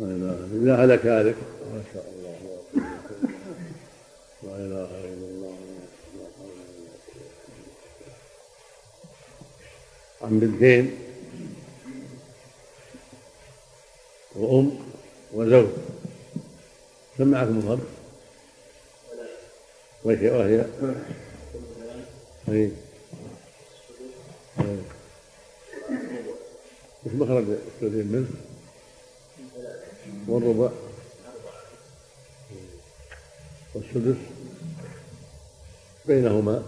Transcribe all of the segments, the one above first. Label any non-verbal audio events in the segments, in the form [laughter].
الا هلك هالك ما شاء الله لا اله الا الله عن بنتين وأم وزوج سمعكم الخبر وهي وهي أي مخرج الثلثين منه؟ والربع والسدس بينهما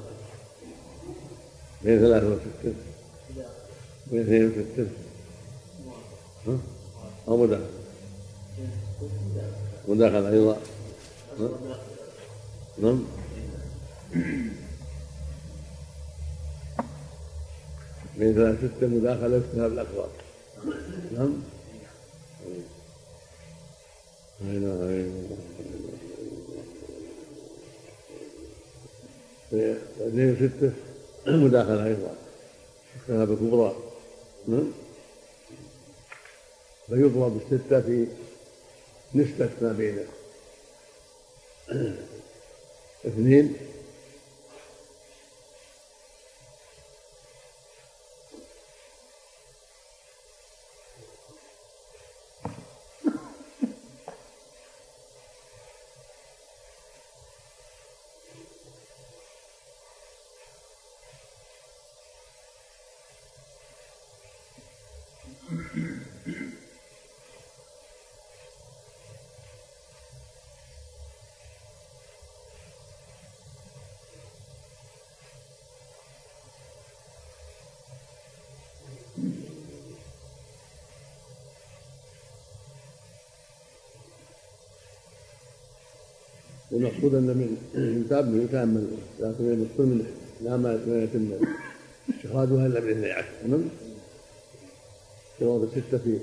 بين ثلاثة وستة. بين اثنين وستة؟ أو مداخلة. مداخلة أيضا. نعم. بين ثلاث ستة مداخلة اجتهاد الأكبر نعم لا إله إلا الله اثنين وستة مداخلة أيضا اجتهاد الكبرى نعم؟ فيضرب الستة في نسبة ما بين اثنين. المقصود أن من يتاب من لكن المقصود من لا ما يتم. استخراجها الا باذن الله عشر؟ تمام؟ شروط الستة في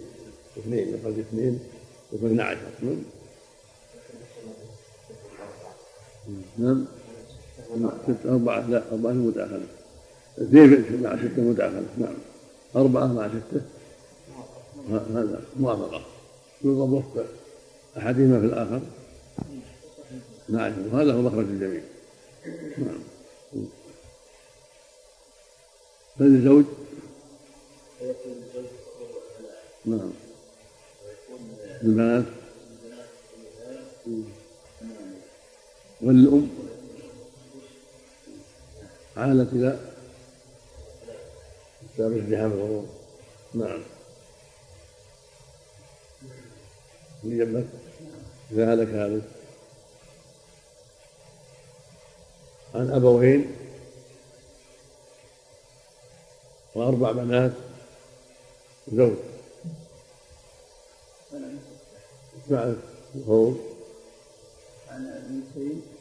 اثنين يخرج اثنين يكون 12 تمام؟ نعم. ستة أربعة لا أربعة مداخلة اثنين مع ستة مداخلة نعم. أربعة مع ستة. هذا موافقة. يضرب وفق أحدهما في الآخر. نعم وهذا هو مخرج الجميع. نعم. فللزوج نعم. البنات؟ والأم؟ عالت إلى بسبب ازدحام الغرور نعم. اللي جنبك إذا هلك هذا؟ عن أبوين وأربع بنات زوج الفروض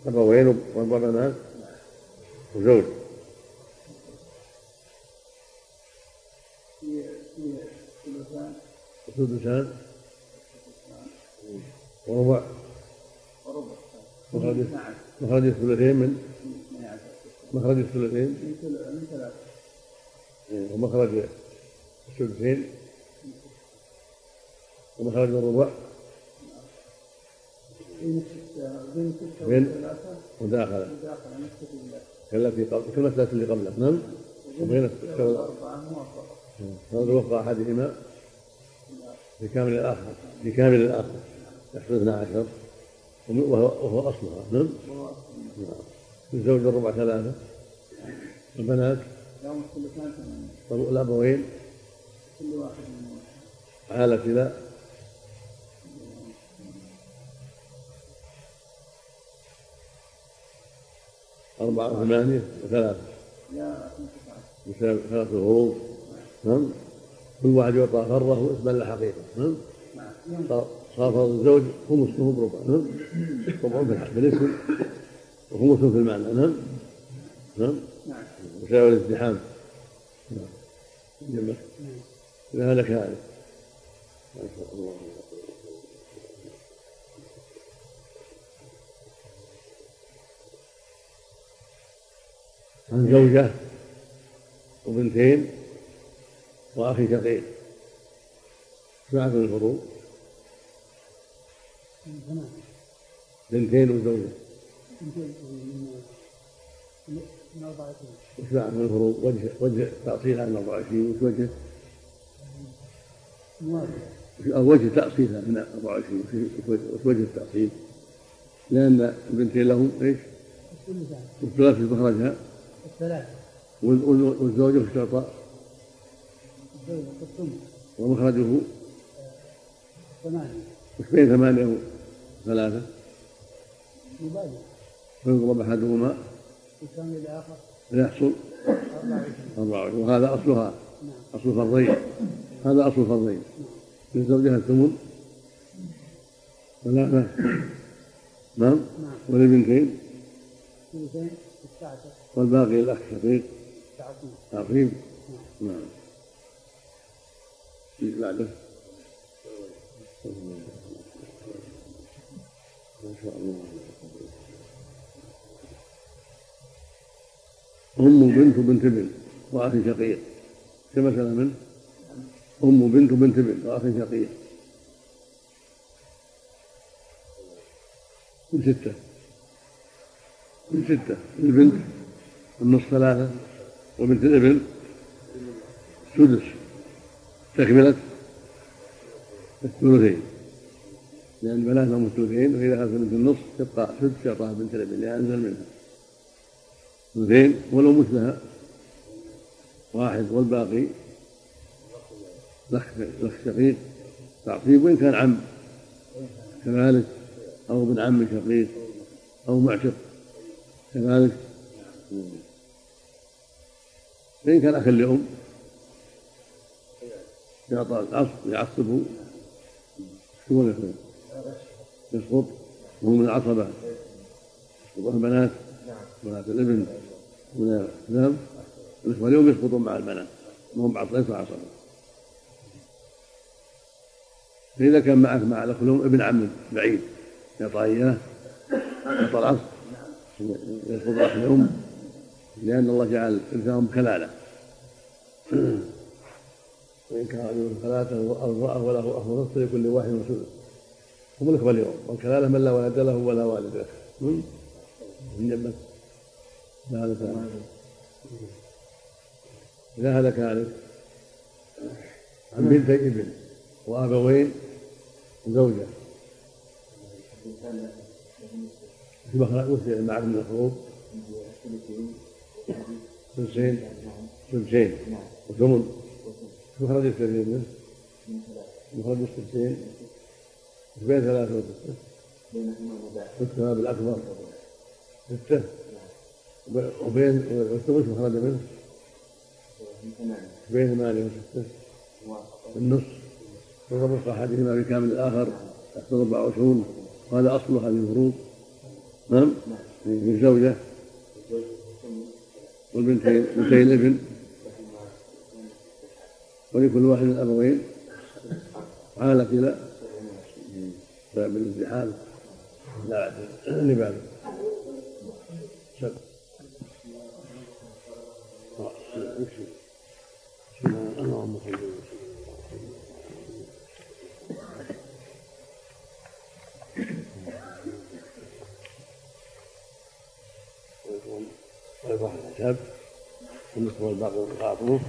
أبوين وأربع بنات وزوج. وسدسان. وربع. مخرج الثلثين من مخرج الثلثين. من ثلاثة ومخرج الثلثين. ومخرج الربع. بين مداخلة كالتي قبل كالمسألة اللي قبلها نعم؟ وبين هذا وفق أحدهما. بكامل الآخر. بكامل الآخر. يحصل 12 وهو, وهو أصلها. نعم؟ نعم. الزوج الربع ثلاثة. البنات؟ الأبوين كل واحد عالت إلى أربعة وثمانية وثلاثة. ثلاثة الغروب. نعم. كل واحد يعطى فره اسما لا حقيقة. نعم. صار فرض الزوج خمسه بربع. نعم. ربع بالاسم. وخمس في المعنى. نعم؟ نعم؟ وسائر الازدحام. نعم. إذا هلك هذا. ما شاء الله عن زوجة وبنتين وأخي شقيق. سمعت من الفروض بنتين وزوجة. من الفروض وجه وجه تأصيل عن 24 وش وجه؟ وجه تأصيلها من 24 وش وجه التأصيل؟ لأن البنتين لهم إيش؟ والثلاث في مخرجها الثلاثة والزوجة في الشرطة ومخرجه ثمانية وش بين ثمانية وثلاثة؟ مبالغ فيضرب أحدهما يكمل الآخر فيحصل 24 وهذا أصلها. نعم. أصل فرضين هذا أصل فرضين لزوجها الثمن. ثلاثة نعم. وللبنتين والباقي الأخ شقيق تعظيم نعم. بعده؟ ما شاء الله. أم بنت بنت بنت وأخ شقيق. كما سلم منه أم بنت بنت بنت وأخ شقيق. من ستة؟ من ستة. البنت النصف ثلاثة وبنت الابن سدس. تكملة الثلثين. لأن البنات لهم الثلثين وإذا أخذت بنت النصف تبقى سدس يعطاها بنت الابن لأن أنزل منها. ثلثين ولو مثلها. واحد والباقي لك شقيق. تعصيب وإن كان عم. كذلك. أو ابن عم شقيق. أو معشق. كذلك. فإن كان أخا لأم. يعطى العصب يعصبه شو يسقط. وهو من العصبة. يسقط البنات بنات الابن من نعم. الإخوة اليوم يسقطون مع البنات وهم بعض ليس عصبة فإذا كان معك مع الأخ ابن عم بعيد يعطى إياه يعطى العصر يسقط أخ الأم لأن الله جعل إرثهم كلالة. وإن كان رجل ثلاثة أو امرأة وله أخ نصف لكل واحد مسؤول هم الإخوة اليوم والكلالة من لا ولد له ولا والد له. من جنبك. لا هذا كان إذا هذا كذلك. عن بنتي ابن وأبوين وزوجة في مخرج وش معك من الخروج ثلثين ثلثين وثمن. مخرج الثلثين منه مخرج الثلثين بين ثلاثة وستة. ستة بالأكبر ستة. وبين والثلث مخرج منه؟ بين ثمانية وستة النصف وضبط أحدهما بكامل الآخر يحصل 24 وهذا أصل هذه الفروض. نعم؟ للزوجة والبنتين بنتي الابن. ولكل واحد من الأبوين. عالة إلى. باب الازدحام لا لبعض اللهم صل ويصح الحساب والنصف والباقي والقاطروف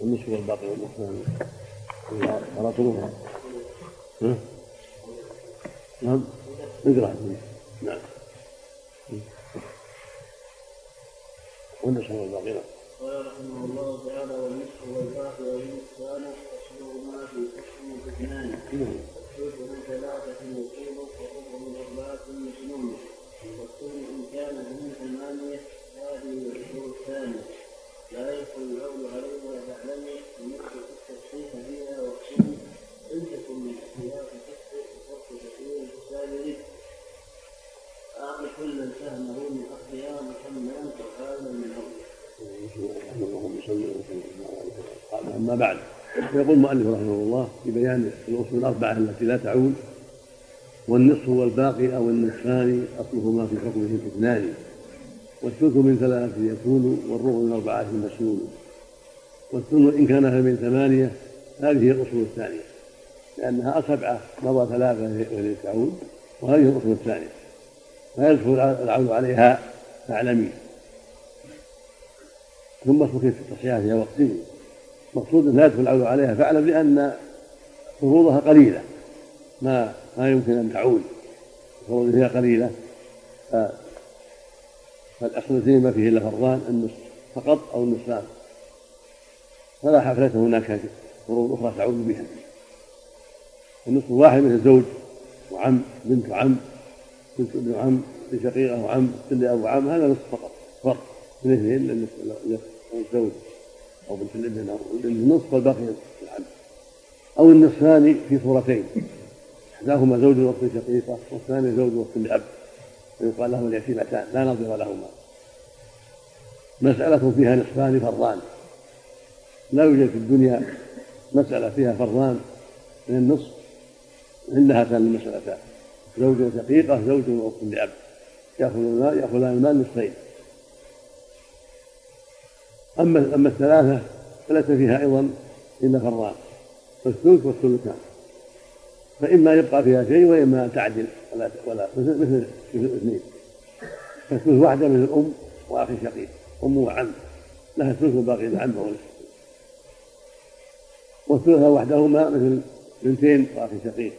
والنصف والباقي والنصفان قراطروفها نعم اقرا نعم والنصف والباقي نعم قال رحمه الله تعالى والنصف والباقي والنصفان أصلهما في حكم اثنان والثلث من ثلاثة يصيب والربع من أربعة مسلوم والثلث إن كان من ثمانية هذه الأصول الثانية. لا يدخل القول عليها تعلمي النصف في التصحيح فيها واقسم إن تكن من اختلاف كفر وفرق كثير الحساب أعط كلا سهمه من من أما بعد يقول المؤلف رحمه الله في بيان الأصول الأربعة التي لا تعود والنصف والباقي أو النصفان أصلهما في حكمه اثنان والثلث من ثلاث يكون والربع من أربعة مسنون والثمن إن كان من ثمانية هذه الأصول الثانية لأنها سبعة مضى ثلاثة وهي تعود وهذه الأصول الثانية. فيدخل العون عليها فاعلمي ثم في تصحيحها فيها وقتين مقصود لا يدخل العون عليها. فاعلم لأن فروضها قليلة. ما ما يمكن أن تعود. فروضها فيها قليلة. فالأصل ما فيه إلا فرضان النصف فقط أو النصفان فلا حفلة هناك فروض أخرى تعود بها. النصف واحد مثل زوج وعم بنت وعم بنت ابن عم شقيقة وعم بنت أبو عم هذا نصف فقط فرق من اثنين الزوج. أو بنت الابن أو النصف والباقي العم. أو النصفان في صورتين. إحداهما زوج وقت شقيقة والثاني زوج وقت لأب ويقال لهما اليتيمتان لا نظير لهما. مسألة فيها نصفان فرضان. لا يوجد في الدنيا مسألة فيها فرضان. من النصف إلا هاتان المسألتان زوج شقيقة زوج وأخت لأب. يأخذ المال يأخذان المال نصفين. أما أما الثلاثة فليس فيها أيضا إلا فرضان فالثلث والثلثان. فإما يبقى فيها شيء وإما أن تعدل ولا ولا مثل مثل الاثنين فالثلث واحدة مثل الأم وأخي شقيق. أم وعم. لها الثلث وباقي العم ونصف والثلث وحدهما مثل بنتين وأخي شقيق.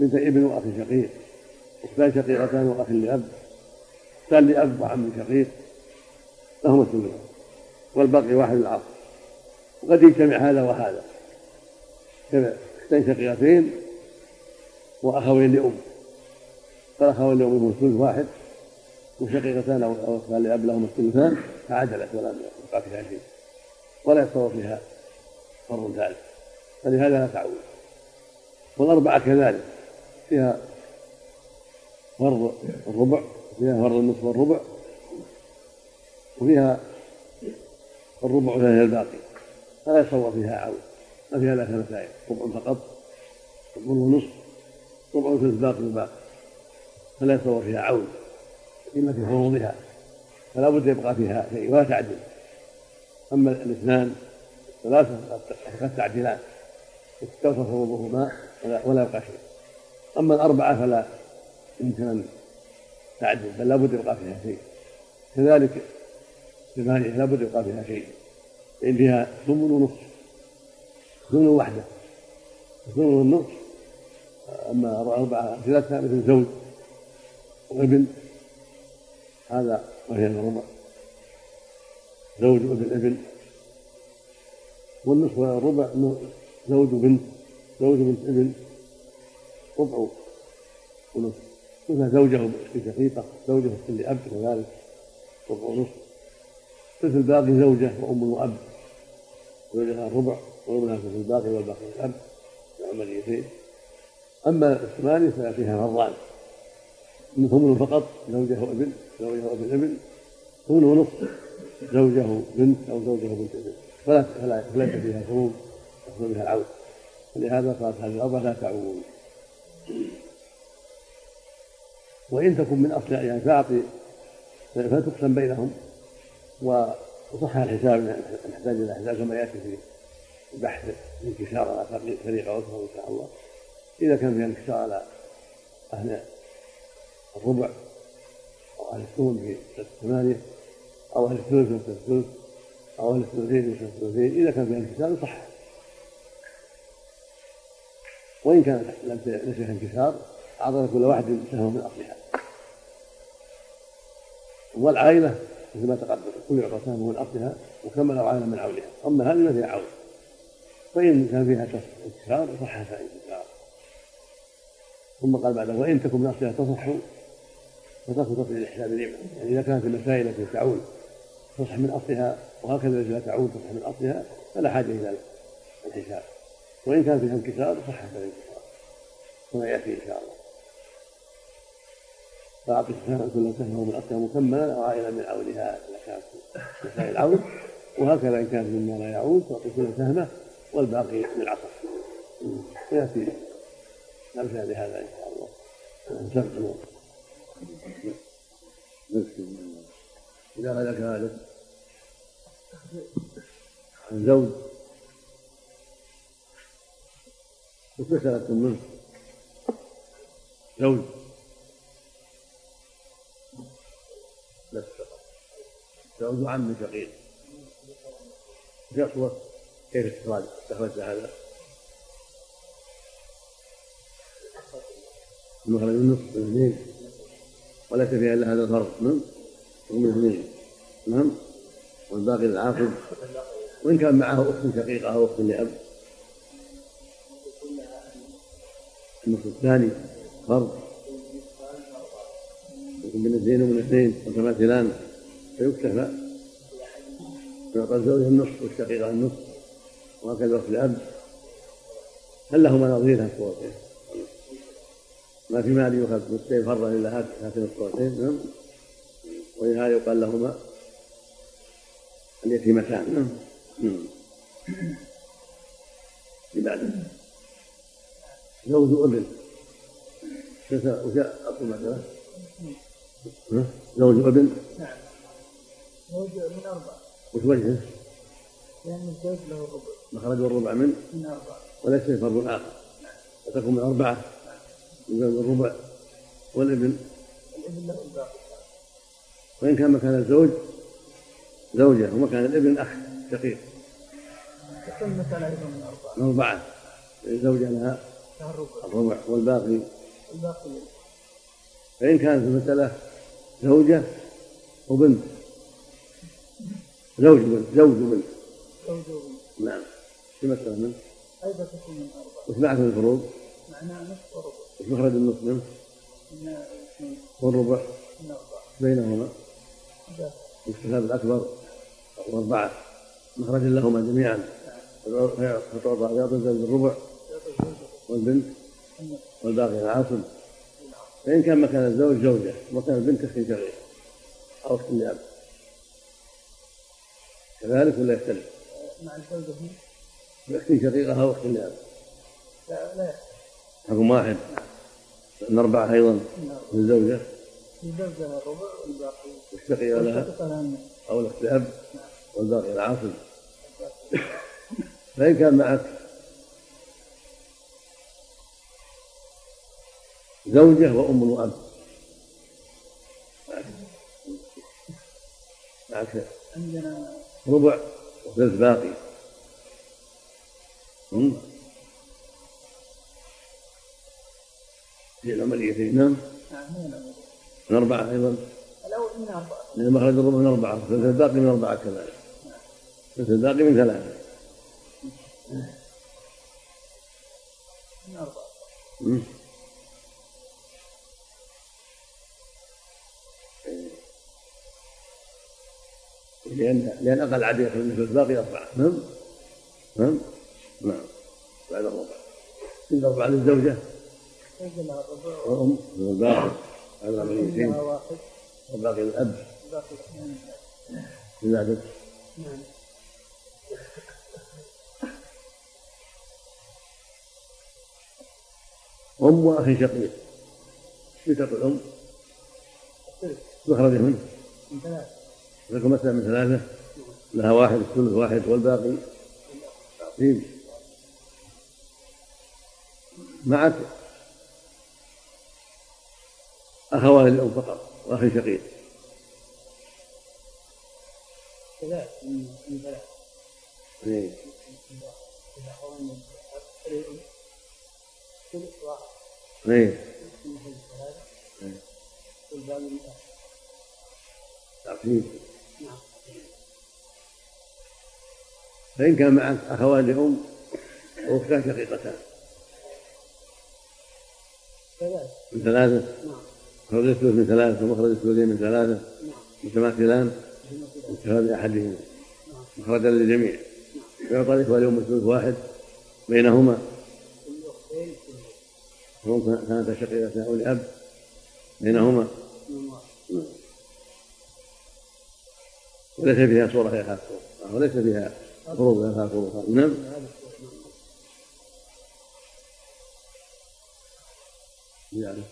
بنت ابن وأخي شقيق. أختان شقيقتان وأخ لأب. أختان لأب وعم شقيق. لهما الثلث. والباقي واحد العصر. وقد يجتمع هذا وهذا. كذا اختين شقيقتين وأخوين لأم. فالاخوين لأم لهم ثلث واحد. وشقيقتان أو أختان لأب لهما الثلثان. فعدلت ولم يبقى فيها شيء ولا يتصور فيها فرض ثالث فلهذا لا تعود. والأربعة كذلك. فيها فرض الربع فيها فرض النصف والربع وفيها الربع وفيها الباقي. فلا يتصور فيها عود ما فيها ثلاث آيات ربع فقط ربع ونصف ربع في الباقي الباقي فلا يتصور فيها عود إلا في فروضها فلا بد يبقى فيها شيء ولا تعدل. أما الاثنان ثلاثة قد تعدلان استوفى فروضهما ولا يبقى شيء. أما الأربعة فلا يمكن أن تعدل بل لابد يبقى فيها شيء. كذلك ثمانية لابد يبقى فيها شيء. لأن فيها ثمن ونصف. ثمن وحده. ثمن والنصف أما أربعة ثلاثة مثل زوج وابن. هذا وهي الربع. زوج وابن ابن. والنصف والربع زوج بنت زوج بنت ابن. ربع ونصف. مثل زوجه في شقيقة زوجه في لأب كذلك ربع ونصف. مثل الباقي زوجة وأم وأب. زوجها الربع وابنها في الباقي والباقي الأب بعمليتين أما الثمانية فيها فرضان ثمن فقط زوجه وابن زوجه وابن ابن. ثمن ونصف زوجه بنت أو زوجه بنت ابن. فلا فلا فيها فروض يحصل بها العود ولهذا قالت هذه الأربعة لا تعود وإن تكن من أصل يعني فأعطي فتقسم بينهم وصح الحساب نحتاج إلى حساب كما يأتي في بحث الانكسار على طريقة أخرى إن شاء الله. إذا كان فيها انكسار على أهل الربع أو أهل الثمن في الثمانية أو أهل الثلث في الثلث أو أهل الثلثين في الثلثين إذا كان فيها انكسار صح. وإن كان لم ليس فيها انكسار أعطى كل واحد سهم من أصلها. والعائلة مثل ما تقدم كل يعطى سهم من أصلها وكمل عائلة من عولها. أما هذه ما فيها عول. فإن كان فيها انكسار صح انكسار. ثم قال بعد وإن تكن من أصلها تصح فتكن تصل لحساب نعمة يعني إذا كانت المسائل التي تعود تصح من أصلها وهكذا إذا تعود تصح من أصلها فلا حاجة إلى الحساب. وإن كان فيها انكسار صح الانكسار كما يأتي إن شاء الله فأعطي كل سهمه من أصلها مكملا أو عائلا من عولها إذا كانت مسائل العود وهكذا إن كانت مما لا يعود تعطي كل سهمه والباقي من العصر. ويأتي نمشي بهذا إن شاء الله. نسمع إذا غلك هذا. الزوج. مسألة منه زوج فقط زوج عم شقيق. يقوى كيف استخراج استخرجت هذا؟ المخرج من اثنين وليس فيها إلا هذا الفرق نعم؟ من اثنين نعم؟ والباقي العاقب وإن كان معه أخت شقيقة أو أخت لأب. النصف الثاني فرض. يكون من اثنين ومن اثنين متماثلان فيكتفى ويعطى الزوج النصف والشقيقة النصف وهكذا في الأب. هل لهما نظير؟ هالصورتين ما في مال يؤخذ نصفين فرضا إلا هاتين الصورتين نعم. ولهذا يقال لهما اليتيمتان. نعم. نعم. بعده زوج ابن وجاء أقول مثلا زوج ابن نعم زوج من أربعة وش وجهه؟ لأن الزوج له الربع مخرج الربع من من أربعة وليس فرض آخر وتكون من أربعة؟ من الربع والابن الابن له الباقي وإن كان مكان الزوج زوجة ومكان الابن أخ شقيق. تكون مثلا أيضا من أربعة؟ من أربعة. الزوجة لها. له الربع والباقي. الباقي فإن كانت المسألة زوجة وبنت زوج بنت زوج بنت. زوج وبنت نعم. في مسألة منه أيضا تكون من أربعة. وش من الفروض؟ معناها نصف وربع. وش مخرج النصف منه؟ من والربع؟ من أربعة بينهما. والكتاب الأكبر وأربعة مخرج لهما جميعا. فتعطى يعطي الربع والبنت والباقي العاصم فإن كان مكان الزوج زوجة ومكان البنت أخت شقيق أو أخت لأب كذلك ولا يختلف؟ مع الزوجة أخت شقيقة أو أخت لأب لا لا يختلف. حكم واحد. من أربعة أيضا أربعة للزوجة. الزوجة لها الربع والباقي. والشقيقة لها. أو الأخت لأب والباقي العاصم. فإن كان معك زوجة وأم وأب. معك عندنا ربع وثلث باقي؟ في العمليتين نعم. من أربعة أيضا. الأول من أربعة مخرج الربع من أربعة. ثلث الباقي من أربعة كذلك. ثلث الباقي من ثلاثة. من أربعة لأن لأن أقل عدد يخرج مثل الباقي أربعة. نعم؟ نعم؟ نعم. بعد الربع إن أربعة للزوجة. الربع وأم والباقي على واحد والباقي للأب الباقي نعم. أم وأخ شقيق. تقول الأم الثلث مخرج منه. من ثلاثة لكم مثلا من ثلاثة لها واحد الثلث واحد والباقي تقسيم. معك أخوان الأم فقط وأخ شقيق. ثلاث من ثلاث إيه. الأخوان الأب نعم فإن كان معك أخوان لأم وأختان شقيقتان ثلاث من ثلاثة؟ نعم. مخرج الثلث من ثلاثة ومخرج الثلثين من ثلاثة. نعم. متماثلان انتهى بأحدهما نعم. مخرجا للجميع. يعطى الإخوة لأم الثلث واحد بينهما. سواء كانتا شقيقتان أو لأب بينهما. وليس فيها صورة يا خاف وليس فيها فروض يا خاف نعم. يعني.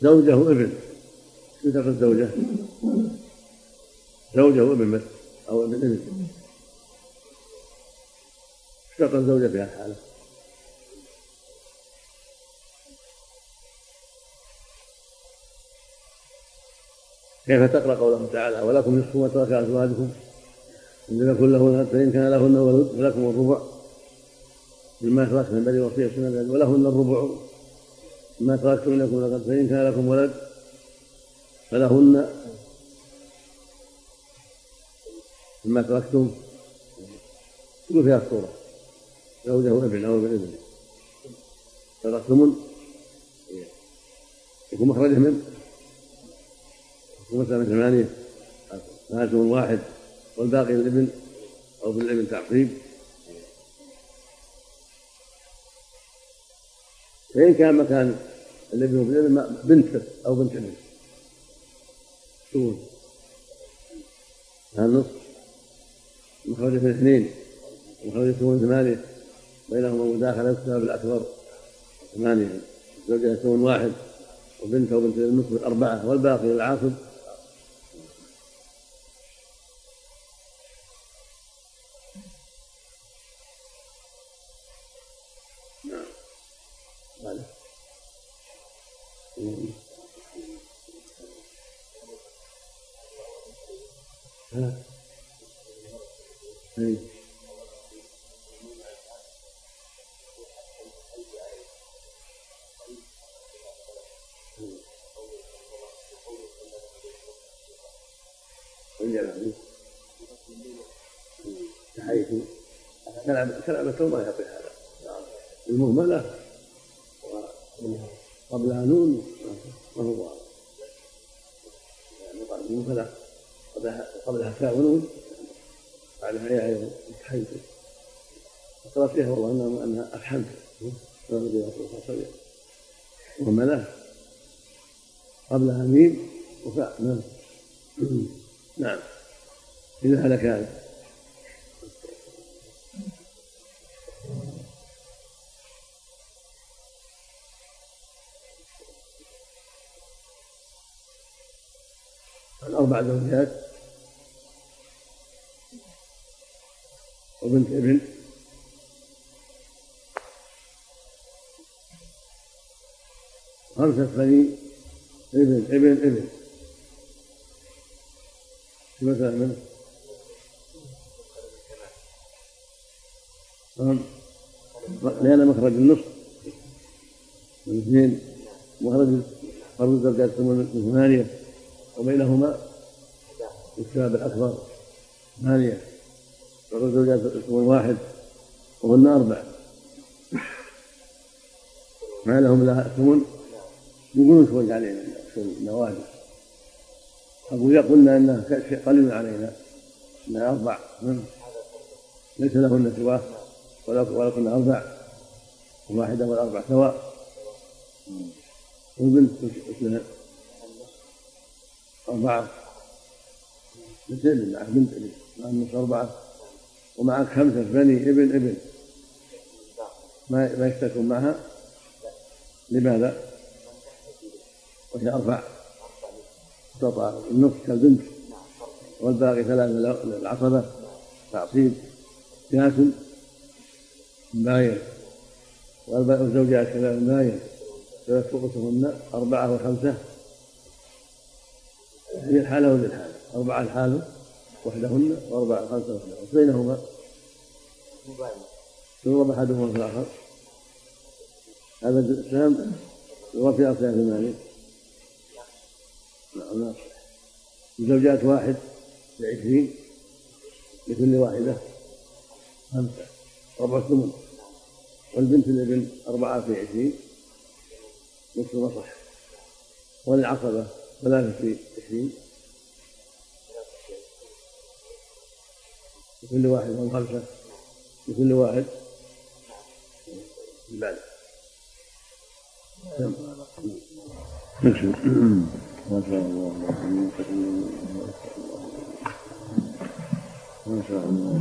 زوجة ابن شو تقول زوجة؟ زوجة وابن بس أو ابن ابن. اشترط الزوجة في الحالة كيف تقرأ قوله تعالى؟ ولكم نصف ما ترك أزواجكم إن لم يكن له فإن كان لهن ولد فلكم الربع مما تركت من بني وصية سنة ولهن الربع مما تركتم لكم لقد فإن كان لكم ولد فلهن مما تركتم كل فيها الصورة زوجة ابن ابن ابن تركتم يكون مخرجه من مثلا من ثمانية ثلاثة واحد والباقي الابن أو بالابن تعقيب فإن كان مكان الابن وابن بنت أو بنت ابن. شو النصف مخرج من اثنين. مخرج من ثمانية. بينهما مداخلة يكتب بالأكبر ثمانية. زوجها يكون واحد وبنت وبنت النصف أربعة والباقي العاصب ما يعطي هذا. المهملة قبلها نون ما هو؟ يعني المهملة قبلها كاء ونون بعدها يا أيضا افحمت فقرأت فيها والله انها أنها افحمت مهملة قبلها ميم وفاء. نعم. نعم. إذا هلكان أربع خمسة بني ابن ابن ابن مثلا منه لأن مخرج النصف. من اثنين مخرج فرد الزوجات من ثمانية وبينهما الشباب الأكبر ثمانية. والزوجات يكون واحد وهن أربع ما لهم لها ثمن يقولون شوي علينا النوادر أقول إذا قلنا شيء قليل علينا. أنها أربع. ليس لهن سواه. ولو كنا أربع. واحدة والأربع سواء. والبنت مثل أربعة. مثل معك بنت ابن مع النص أربعة. ومعك خمسة بني ابن ابن. ما ما يشتركون معها؟ لماذا؟ وهي أربع استطاع النصف كالبنت والباقي ثلاثة للعصبة. تعصيب قياس باين والزوجات كذلك باين ثلاث رؤوسهن أربعة وخمسة. هي الحالة وللحالة أربعة الحال وحدهن وأربعة خمسة وحدهن. بينهما يضرب أحدهما في الآخر. هذا السهم يضرب في أصلها ثمانية. نعم الزوجات واحد بعشرين لكل واحدة خمسة ربع ثمن. والبنت الابن أربعة في عشرين نصف مصح وللعصبة ثلاثة في عشرين. لكل واحد من خمسة لكل واحد بعد. ما شاء الله ما شاء الله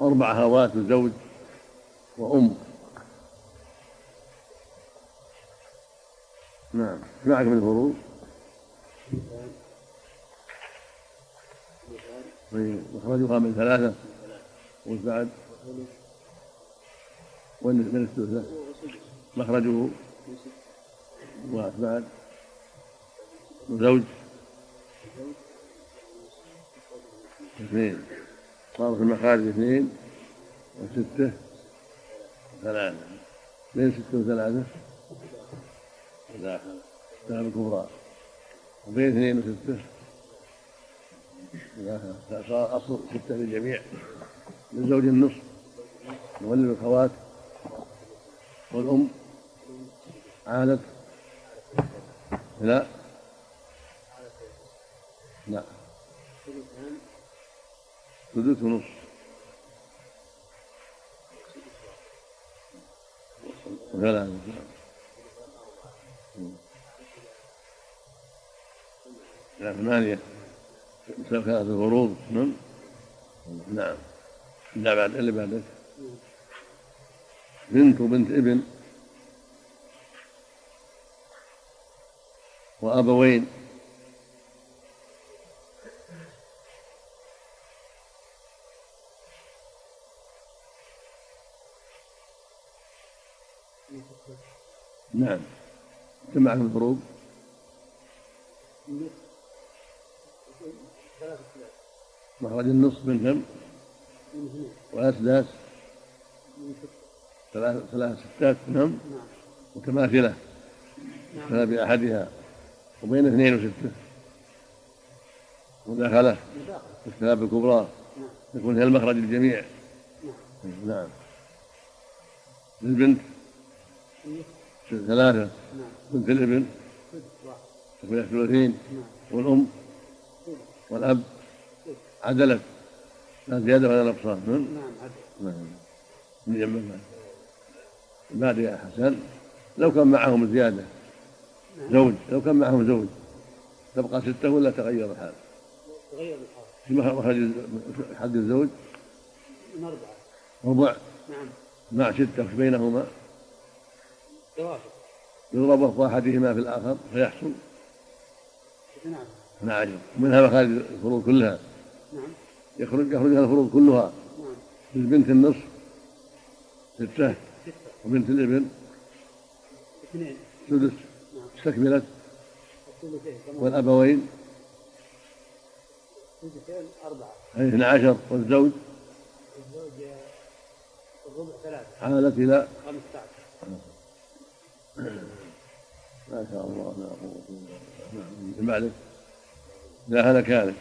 أربع هوات زوج وأم نعم معك من الفروض؟ طيب مخرجها من ثلاثة وش بعد؟ وين من الثلثة؟ مخرجه واحد بعد وزوج اثنين. صار في المخارج اثنين وستة ثلاثة بين ستة وثلاثة. ثلاثة ثلاثة الكبرى. وبين اثنين وستة. صار أصل ستة للجميع للزوج النصف. نولد الخوات والأم. عادت. لا. لا. سدس ونصف وثلاثة لا ثمانية ثلاثة فروض نعم. نعم. لا بعد اللي بعدك. بنت وبنت ابن. وأبوين نعم. كم معك الفروض؟ مخرج النصف من كم؟ وأسداس ثلاث ثلاث ستات نعم. متماثلة فلا بأحدها. وبين اثنين وستة. مداخلة. الكتاب الكبرى. يكون هي المخرج الجميع نعم. للبنت. ثلاثة. بنت الابن. تكون الثلثين والأم. والأب. عدلت. لا زيادة ولا نقصان. نعم. نعم. من جنب بعد يا حسن. لو كان معهم زيادة. زوج. لو كان معهم زوج تبقى ستة ولا تغير الحال؟ تغير الحال. في مخرج حد الزوج؟ من أربعة. ربع. نعم. مع ستة وش بينهما؟ توافق يضرب وفق أحدهما في الآخر فيحصل؟ نعم. 12 ومنها مخارج الفروض كلها؟ نعم. يخرج يخرجها الفروض كلها؟ نعم. للبنت النصف؟ ستة. ستة. وبنت الإبن؟ اثنين. سدس. نعم كمان والأبوين. أربعة أي 12 والزوج. الزوج الربع ثلاثة عالت إلى خمسة عشر ما شاء الله لا قوة إلا بالله. نعم بعدك لا هذا كان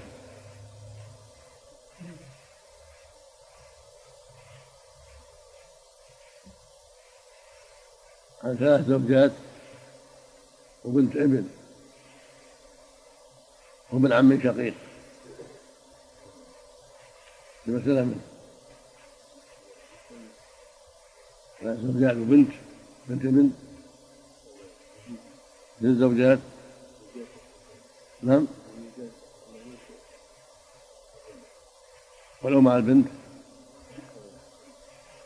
عن ثلاث زوجات. وبنت ابن وابن عم شقيق. منه ثلاث زوجات وبنت بنت ابن للزوجات نعم. ولو مع البنت.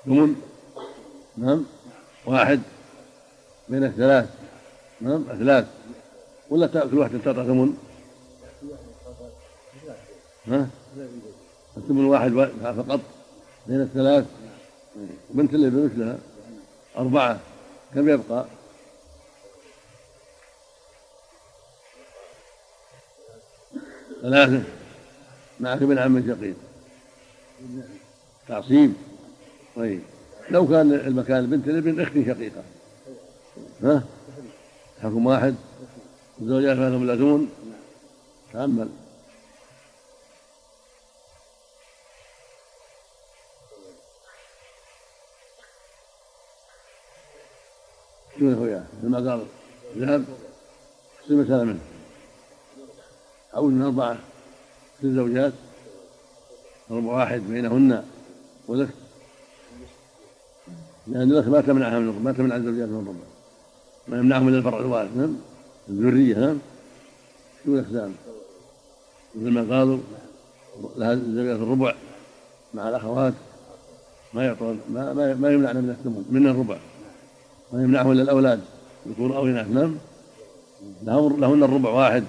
ثمن نعم. واحد بين الثلاث. نعم ثلاث ولا تأكل واحدة تعطى ثمن ها؟ الثمن واحد فقط؟ بين الثلاث؟ بنت الابن مثلها أربعة. كم يبقى؟ ثلاثة. معك ابن عم شقيق تعصيب. طيب. لو كان المكان بنت الابن اخت شقيقة. ها؟ حكم واحد الزوجات فاتهم ثلاثون تأمل. شو هو يا مثل ما قال ذهب تصير مسألة منه. أو من أربعة ست زوجات ربع واحد بينهن ولك لأن الأخ ما تمنعها من ما تمنع الزوجات من الربع ما يمنعهم إلا الفرع الوارث نعم. الذرية نعم شو الأقسام؟ مثل ما قالوا لها الزوجات الربع مع الأخوات. ما يعطون ما, ما, ما يمنعن من الثمن من الربع. ما يمنعهم إلا الأولاد ذكور أو إناث نعم. لهن لهن الربع واحد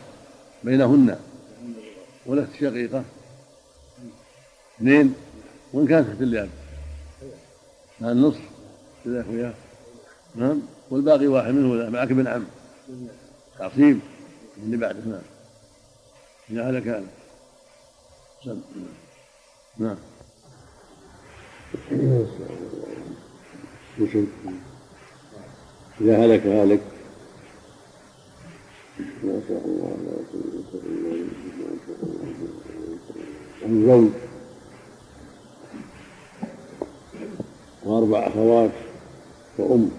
بينهن. ولست شقيقة. اثنين وإن كانت تحت اليد مع النصف وياه نعم. والباقي واحد منه معك ابن عم. تعصيب. اللي بعده نعم. إذا هلك هذا نعم. إذا هلك هالك. ما شاء الله الزوج. وأربع أخوات. وأم.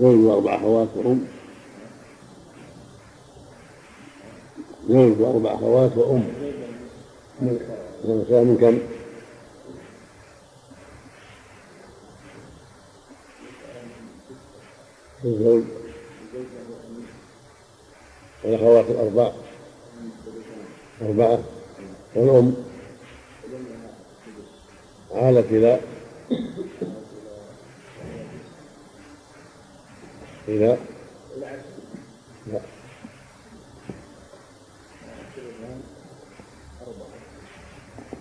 زوج وأربع أخوات وأم. زوج وأربع أخوات وأم. من كم؟ الزوج والأخوات الأربع. أربعة. والأم. عالت إلى إلى لا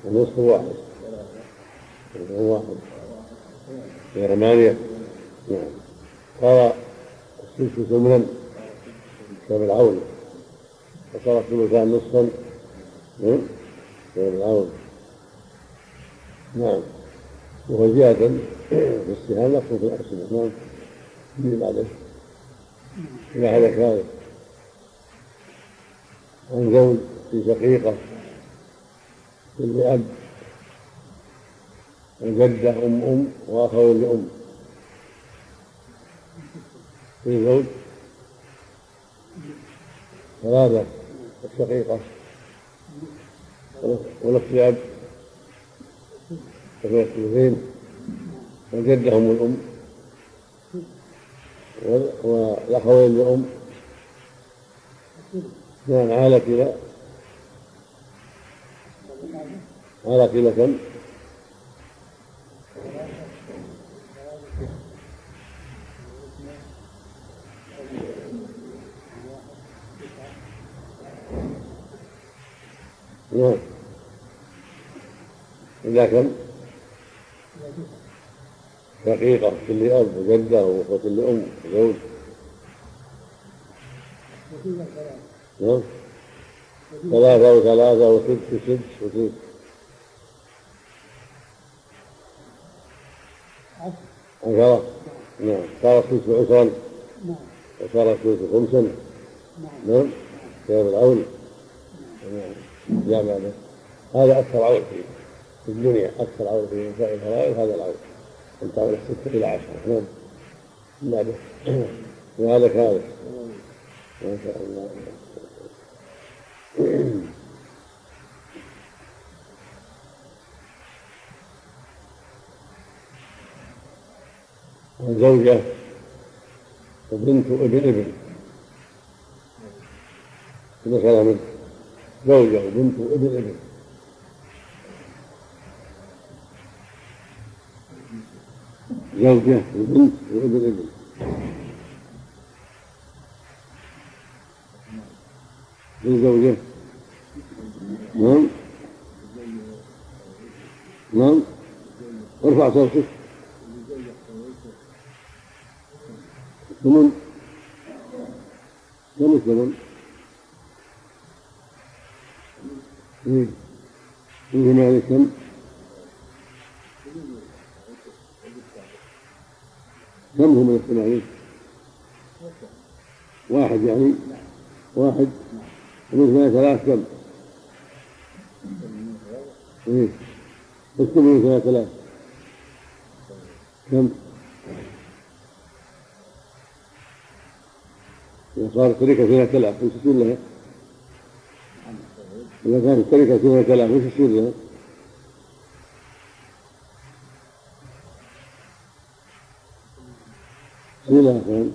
النصف واحد. واحد ثمانية نعم. صار السدس ثمنا كتاب العون. وصار الثلثان نصفا. كتاب العون. نعم. وهو زيادة في السهام نقص في الأسنة نعم. بعده إلى هذا كذلك عن زوج في شقيقة لأب وجدة أم أم وأخوين لأم. في زوج ثلاثة الشقيقة. ونفس أب وفي الثلثين وجدة أم الأم. والأخوين لأم نعم عالت إلى عالت إلى كم؟ نعم إلى كم؟ شقيقة كل أب وجدة وأخوة لأم وزوج نعم ثلاثة وثلاثة وسدس وسدس وسدس عشرة؟ نعم. صار السدس عشرا؟ وصار السدس خمسا؟ نعم. كتاب العون؟ نعم. جامع هذا أكثر عون في الدنيا أكثر عون في نساء الفرائض هذا العون. أن تعمل الستة إلى عشرة. نعم. بعده وهذا كذلك ما شاء الله. زوجة وبنت ابن. ابن ذكر منه زوجة وبنت وابن ابن. زوجة وبنت وابن ابن الزوجة نعم نعم ارفع صوتك ثمن كم الثمن؟ إيه فيه مالك كم؟ هم الثمانين؟ واحد يعني واحد ومن ثمانية ثلاث كم؟ اكتب من ثلاث ثلاث كم؟ إذا صارت التركة فيها تلف وش يصير لها؟ إذا كانت التركة فيها تلف وش يصير لها؟ لها كم؟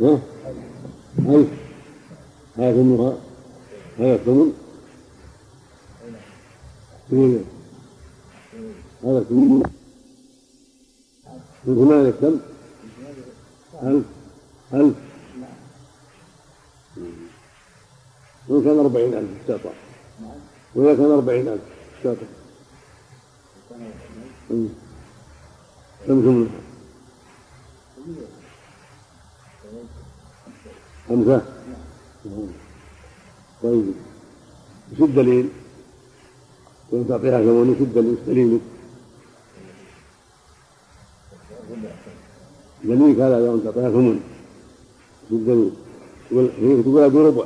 ها؟ ألف هذا ثمنها هذا الثمن؟ تقول هذا كله من ثمانية كم؟ ألف ألف وإن كان أربعين ألف استعطى وإذا كان أربعين ألف استعطى كم كم خمسة طيب وش الدليل؟ وإن تعطيها ثمن وش الدليل؟ دليلك؟ دليلك هذا لو تعطيها ثمن وش الدليل؟ تقول هي تقول هذا ربع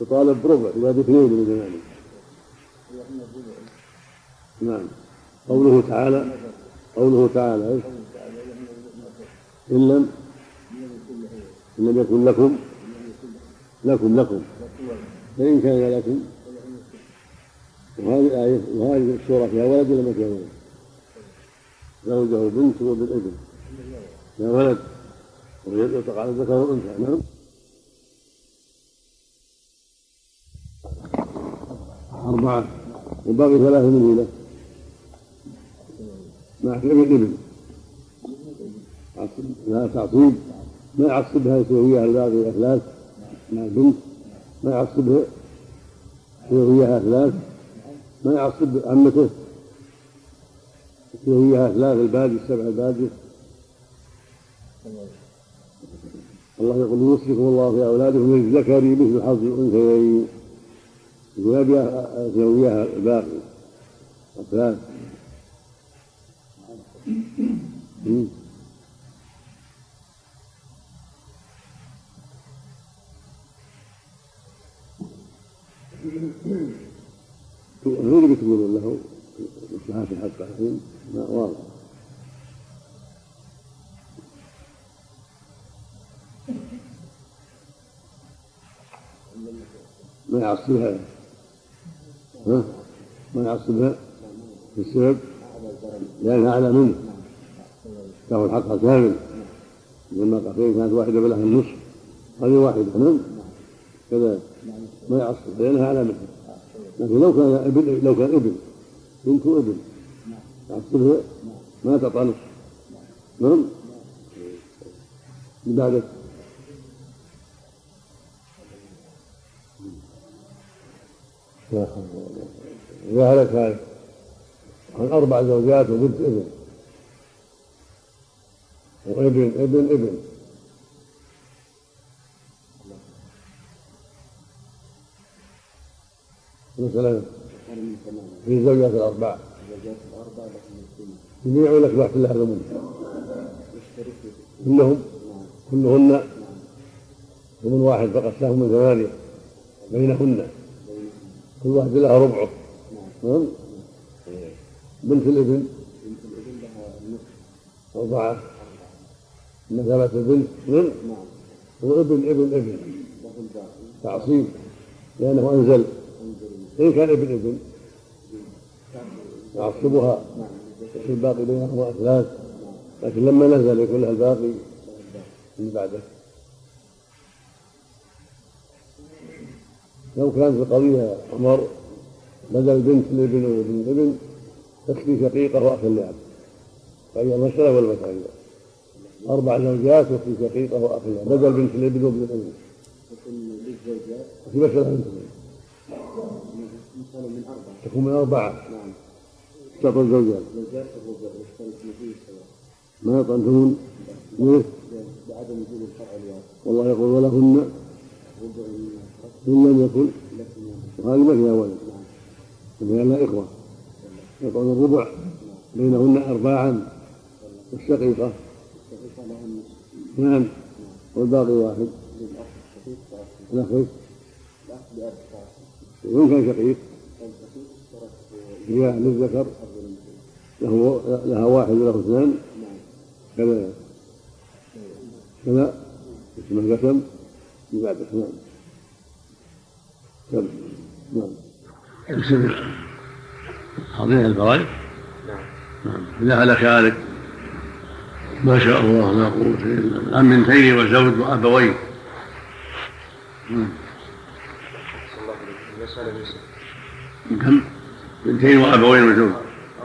تطالب بربع تقول هذا اثنين من ثمانية نعم قوله تعالى قوله تعالى؟ إن لم إن لم يكن لكم لكم لكم. فإن كان لكم وهذه الآية وهذه السورة فيها ولد ولا ما فيها ولد؟ زوجه بنت وبالابن. يا ولد. ويطلق على الذكر والأنثى. نعم. أربعة. وباقي ثلاثة من له مع لا تعصيب. ما يعصبها يسويها الباقي الأثلاث مع ما يعصبها يسويها ثلاث ما يعصب عمته. يسويها ثلاث الباقي السبع الباقي الله يقول يوصيكم الله في أولادكم للذكر مثل حظ الأنثيين. يقول أبي يسويها الباقي الثلاث بتقولون له مصلحة في حق الحين ما واضح. ما يعصبها. ها؟ ما يعصبها في السبب لأنها أعلى منه. تاخذ حقها كامل. لما قال كانت واحدة فلها النصف. هذه واحدة نعم. كذا. ما يعصب لأنها أعلى منه. لكن لو كان ابن لو كان ابن بنت ابن. يعصبها ما تعطى نعم؟ بعد. إذا هلك هذا عن أربع زوجات وبنت ابن. وابن ابن ابن. مثلا في الزوجات الأربع جميع لك واحد لها ثمن كلهم كلهن ثمن واحد فقط لهم من ثمانية بينهن. كل واحد لها ربعه. نعم. بنت الإبن. أربعة. مثابة البنت. نعم. وابن ابن ابن. تعصيب. لأنه أنزل. إن كان ابن ابن؟ يعصبها في الباقي بينهما ثلاث لكن لما نزل يكون لها الباقي من بعده. لو كانت القضية عمر بدل بنت الابن وابن الابن تكفي شقيقة وأخ لأب فهي مسألة ولا أربع زوجات وفي شقيقة وأخ لأب بدل بنت الابن وابن الابن في مسألة بنت من أربعة. تكون من أربعة. نعم. اشترط الزوجات. زوجات ما يطعمون ليه؟ بعدم وجود الفرع الواحد. والله يقول ولهن. إن لم يكن. وهذه ما فيها ولد. فيها لها إخوة. يقعون الربع. بينهن أرباعا. والشقيقة نعم. والباقي واحد. الأخ. وإن كان شقيق. هي للذكر له لها واحد وله اثنان. كذا. كذا. اسم القسم. من بعد اثنان. كذا. نعم. عظيم الفوائد؟ نعم. نعم. إذا هلك هالك ما شاء الله لا قوة إلا بالله. عن بنتين وزوج وأبوين. كم؟ بنتين وأبوين وزوج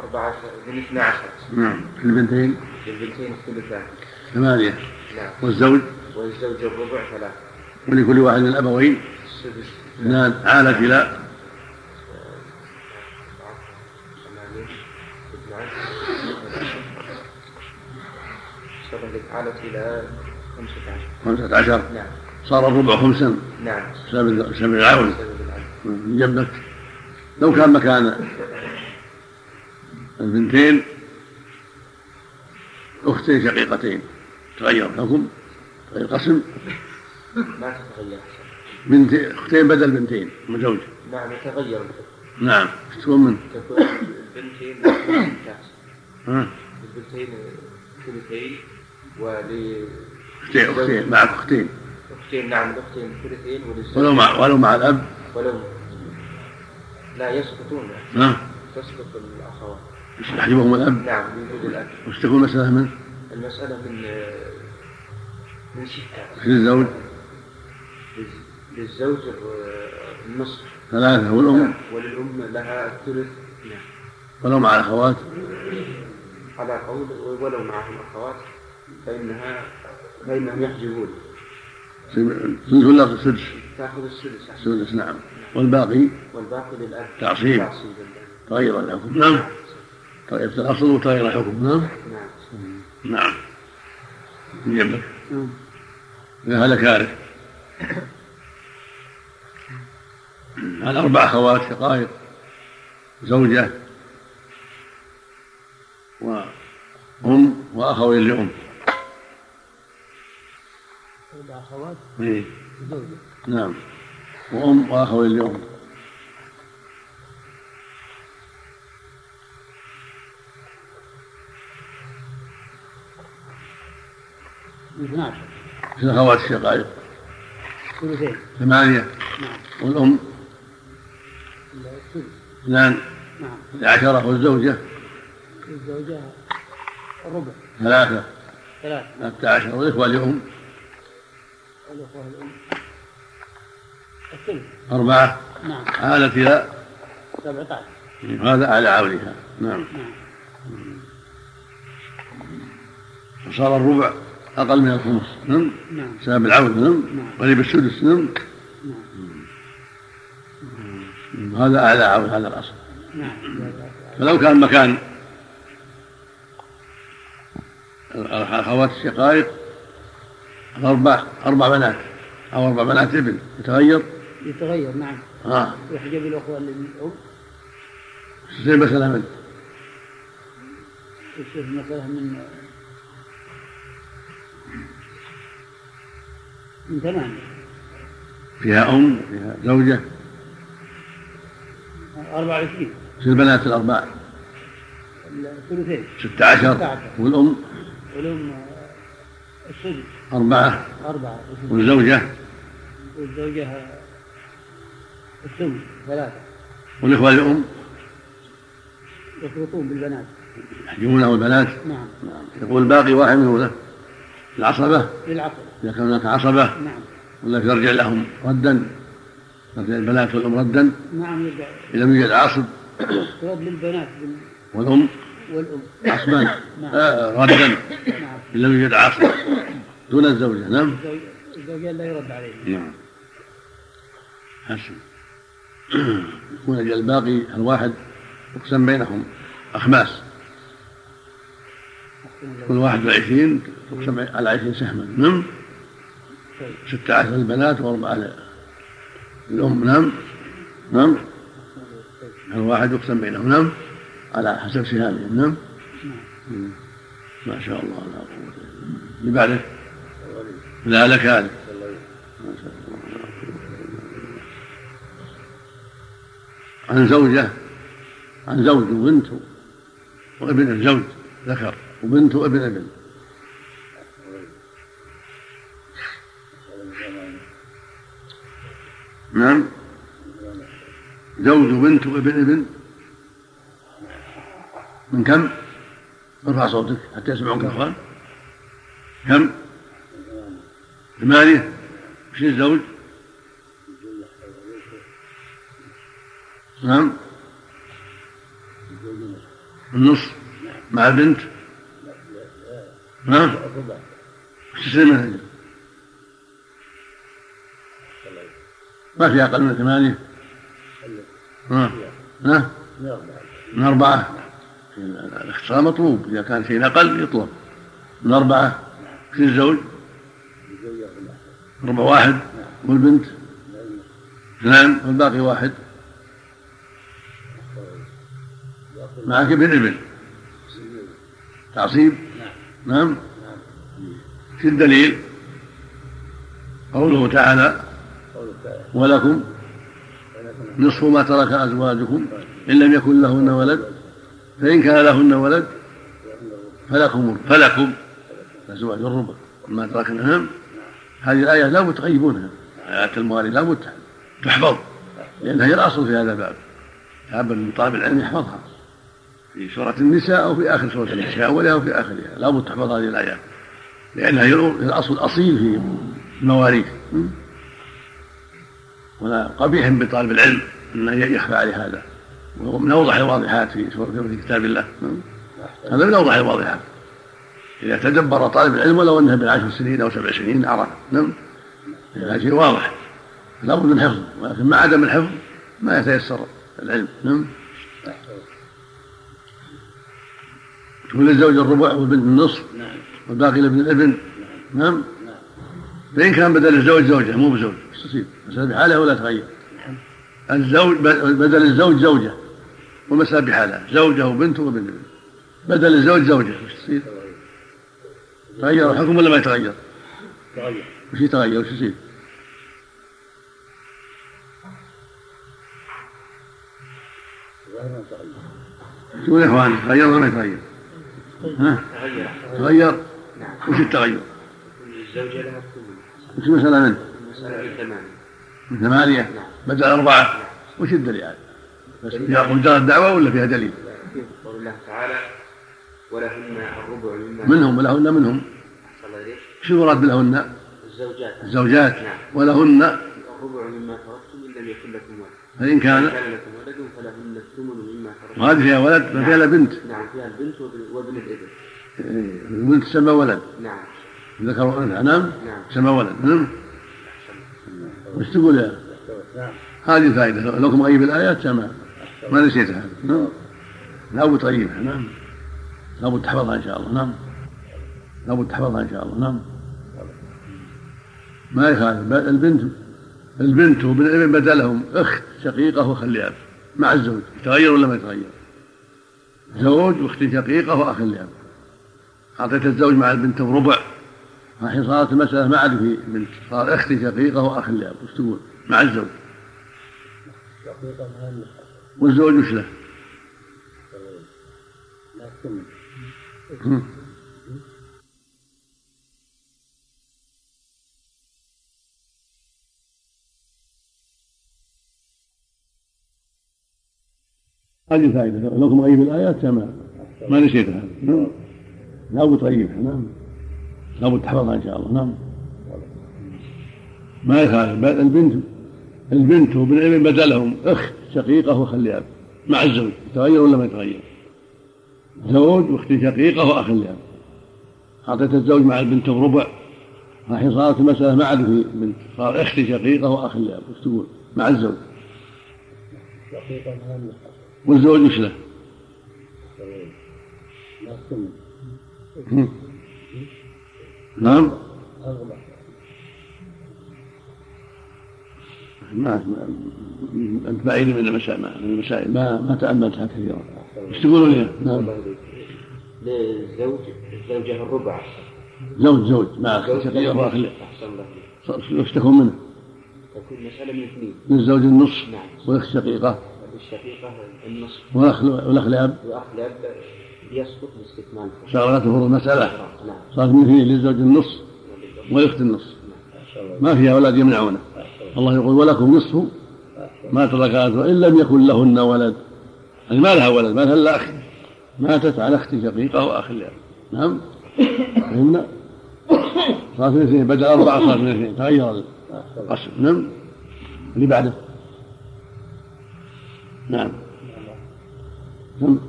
أربعة من اثنى عشر. نعم. البنتين؟ للبنتين الثلثان ثمانية. نعم. والزوج؟ والزوج الربع ثلاثة. ولكل واحد من الأبوين؟ السدس. اثنان عالت إلى علت إلى خمسة عشر. خمسة عشر؟ نعم. صار الربع خمسا. نعم. سبب سبب العون جنبك. لو كان مكان البنتين أختين شقيقتين تغير الحكم تغير القسم. ما تتغير. بنت أختين بدل بنتين من زوج. نعم يتغير. نعم تكون من تكون البنتين البنتين ثلثين ول أختين اختين معك أختين. أختين نعم الأختين ثلثين ولو مع ولو مع الأب. ولو لا يسقطون. ها؟ تسقط الاخوات يحجبهم الأب؟ نعم بوجود الأب. وش تكون مسألة من؟ المسألة من من ستة للزوج الر- النصف. ثلاثة والأم؟ وللأم لها الثلث. نعم. ولو مع الأخوات؟ على قول ولو معهم أخوات فإنها فإنهم يحجبون. ثلث ولا سدس تأخذ السدس نعم. والباقي؟ والباقي للأب. تعصيب. تغير الحكم نعم. تغير الأصل وتغير الحكم نعم. نعم. نعم. هذا كارث هذا أربع أخوات شقائق زوجة وأم وأخوين لأم أربع أخوات؟ إيه. زوجة نعم. وأم وأخوين لأم من 12 في الأخوات الشقائق ثلثين. ثمانية. نعم. والأم؟ اثنان. نعم. عشرة والزوجة؟ الزوجة الربع. ثلاثة. ثلاث ثلاثة عشر. والإخوة لأم والأخوة الأم. أربعة. نعم. عالت إلى 17 هذا على عولها نعم. نعم. فصار الربع أقل من الخمس. نعم. نعم. سبب العون نعم. نعم. قريب السدس. نعم. نعم. هذا أعلى عون هذا الأصل. نعم. فلو كان مكان الأخوات الشقائق الأربع أربع بنات أو أربع بنات ابن يتغير؟ يتغير نعم آه. يحجب الأخوة للأم زي مثلا من يصير مثلا من من ثمانية فيها أم فيها زوجة. 24 في البنات الأربع الثلثين. ستة عشر. والأم؟ والأم السدس. أربعة. أربعة. والزوجة؟ والزوجة ثلاثة. والإخوة لأم يخلطون بالبنات. يحجبونه البنات؟ نعم. نعم يقول الباقي واحد منه له. العصبة؟ للعقل إذا كان هناك عصبة؟ نعم. ولا يرجع لهم ردا؟ يرجع البنات والأم ردا؟ نعم يرجع. إن لم يوجد عاصب؟ ترد للبنات. بال- والأم؟ والأم. عصبا. نعم. آه ردا. نعم إن لم يوجد عاصب. دون الزوجة نعم. الزوج الزوجين لا يرد عليهم. نعم. حسن. يكون أجل الباقي الواحد يقسم بينهم. أخماس. كل واحد وعشرين تقسم على عشرين سهما نعم ستة عشر البنات وأربعة الأم نعم نعم الواحد يقسم بينهم. نعم على حسب سهامهم. نعم. ما شاء الله لا قوة إلا بالله. اللي بعده؟ لا لك هذا. ما شاء الله لا قوة إلا بالله. عن زوجة عن زوج وبنت وابن الزوج ذكر وبنت وابن ابن نعم زوج وبنت وابن ابن من كم؟ ارفع صوتك حتى يسمعونك الاخوان كم؟ ثمانية وش الزوج؟ نعم. النصف مع البنت. نعم. منها ما في أقل من ثمانية. نعم. نعم. من أربعة. الاختصار مطلوب. إذا كان شيء أقل يطلب. من أربعة. في الزوج. ربع واحد. والبنت. اثنان. والباقي واحد. معك ابن ابن تعصيب؟ نعم. في الدليل؟ قوله تعالى ولكم نصف ما ترك أزواجكم إن لم يكن لهن ولد فإن كان لهن ولد فلكم فلكم أزواج الربع. ما تركنا نعم. هذه الآية لا تغيبونها آيات المواليد لا تحفظ لأنها هي الأصل في هذا الباب. لابد من طالب العلم يحفظها. في سورة النساء أو في آخر سورة النساء أولها أو في آخرها. لا بد تحفظ هذه الآيات. لأنها الأصل الأصيل في المواريث. ولا قبيح بطالب العلم أن يخفى عليه هذا. ومن أوضح الواضحات في سورة في كتاب الله. هذا من أوضح الواضحات. إذا تدبر طالب العلم ولو أنها بالعشر سنين أو سبع سنين عرف نعم هذا شيء واضح. لابد من حفظ. ولكن مع عدم الحفظ ما يتيسر العلم. نعم تقول للزوج الربع والبنت النصف والباقي لابن الابن. نعم؟ فإن كان بدل الزوج زوجة مو بزوج. تصير مسألة بحالها ولا تغير. الزوج بدل الزوج زوجة. والمسألة بحالها زوجة وبنت وابن ابن بدل الزوج زوجة. وش تصير؟ تغير الحكم ولا ما يتغير؟ تغير. وش يتغير وش يصير؟ شو يا إخوان؟ تغير ولا ما يتغير؟ ها؟ تغير تغير وش التغير؟ الزوجة لها وش المسألة منه؟ من ثمانية من ثمانية نعم. بدل أربعة وش الدليل على؟ بس فيها مجرد دعوة ولا فيها دليل؟ قول الله تعالى ولهن الربع مما منهم ولهن منهم شو المراد بلهن؟ الزوجات الزوجات نعم ولهن الربع مما تركتم إن لم يكن لكم ولد فإن كان كان لكم فلهن الثمن مما وهذه فيها ولد؟ ما فيها إلا بنت. نعم فيها البنت وابن الابن إيه، البنت تسمى ولد. نعم. ذكر وانثى نعم؟ نعم. تسمى ولد. نعم؟ وش تقول يا هذه الفائدة لكم غيب الآيات تمام ما نسيتها. نعم؟ لابد تغيبها نعم؟ لابد تحفظها إن شاء الله. نعم؟ لابد تحفظها إن شاء الله. نعم؟ ما يخالف. البنت البنت وابن الابن بدلهم. اخت شقيقة وخلي اب مع الزوج. يتغير ولا ما يتغير؟ زوج واخت شقيقة وأخ لأب. أعطيت الزوج مع البنت ربع. الحين صارت المسألة ما عاد في بنت. صار أخت شقيقة وأخ لأب. وش تقول؟ مع الزوج. والزوج وش له؟ هذه الفائدة لكم غيب الآيات تمام ما نسيتها نعم. لابد تغيبها نعم. لابد تحفظها إن شاء الله. نعم. ما يخالف. البنت البنت وابن الابن بدلهم. اخت شقيقة وخلي أب. مع الزوج. يتغير ولا ما يتغير؟ زوج وأخت شقيقة وأخ لأب أعطيت الزوج مع البنت بربع الحين صارت المسألة ما عاد في بنت. صار أخت شقيقة وأخ لأب وش تقول؟ مع الزوج. شقيقة والزوج وش له؟ نعم. ما أنت بعيد من المسائل ما من المسائل. ما ما تاملتها كثيرا. إيش تقولون لي؟ نعم. للزوج الزوجة الربع. زوج زوج. مع شقيق واخ وش تكون منه؟ تكون مسألة من اثنين. من الزوج النصف. نعم. والاخت شقيقة. الشقيقة النصف. والاخ والاخ لاب والاخ لاب يسقط باستكمال صارت تفرض المسألة. نعم. صارت من اثنين للزوج النصف والأخت النصف. ما فيها أولاد يمنعونه. الله يقول ولكم نصف ما ترك إن لم يكن لهن ولد. يعني ما لها ولد ما لها إلا أخ. ماتت على أخت شقيقة وأخ لاب نعم. فهمنا؟ صارت من اثنين بدل أربعة صارت من اثنين تغير القسم نعم. اللي بعده. نعم. نعم.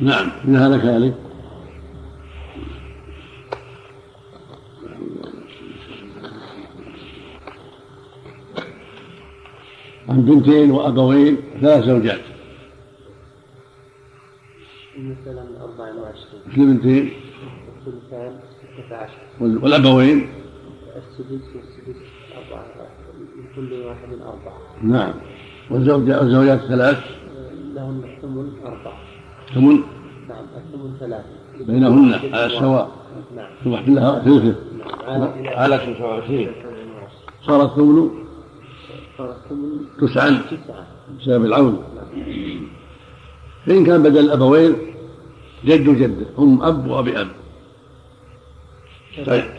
نعم. إن هذا كذلك عن بنتين وأبوين ثلاث زوجات. مثلا 24 مثل بنتين الثلثان 16 والأبوين؟ السدس والسدس أربعة. لكل واحد أربعة. نعم. والزوجات والزوجات الثلاث لهن الثمن أربعة. ثمن؟ نعم الثمن ثلاثة. بينهن على السواء نعم. يروح لها ثلثه نعم على على 29 صار الثمن؟ صار الثمن تسعا تسعة. بسبب العون. فإن كان بدل الأبوين جد وجدة هم أب وأبي أب.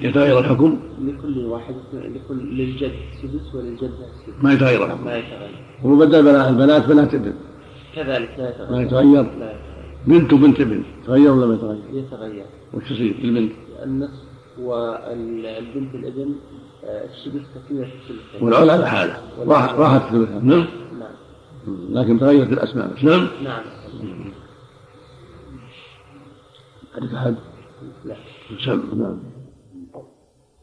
يتغير الحكم؟ لكل واحد لكل للجد سدس وللجدة سدس. ما يتغير الحكم. ما يتغير. وبدل بنات البنات بنات ابن كذلك لا يتغير. ما يتغير؟ لا يتغير. بنت وبنت ابن تغير ولا ما يتغير؟ يتغير. وش يصير للبنت؟ النصف والبنت الابن آه، السدس تكملة الثلثين والعول على حالة. راح راحت ثلثها نعم. نعم. لكن تغيرت الأسماء بس. نعم. نعم. عندك أحد؟ لا.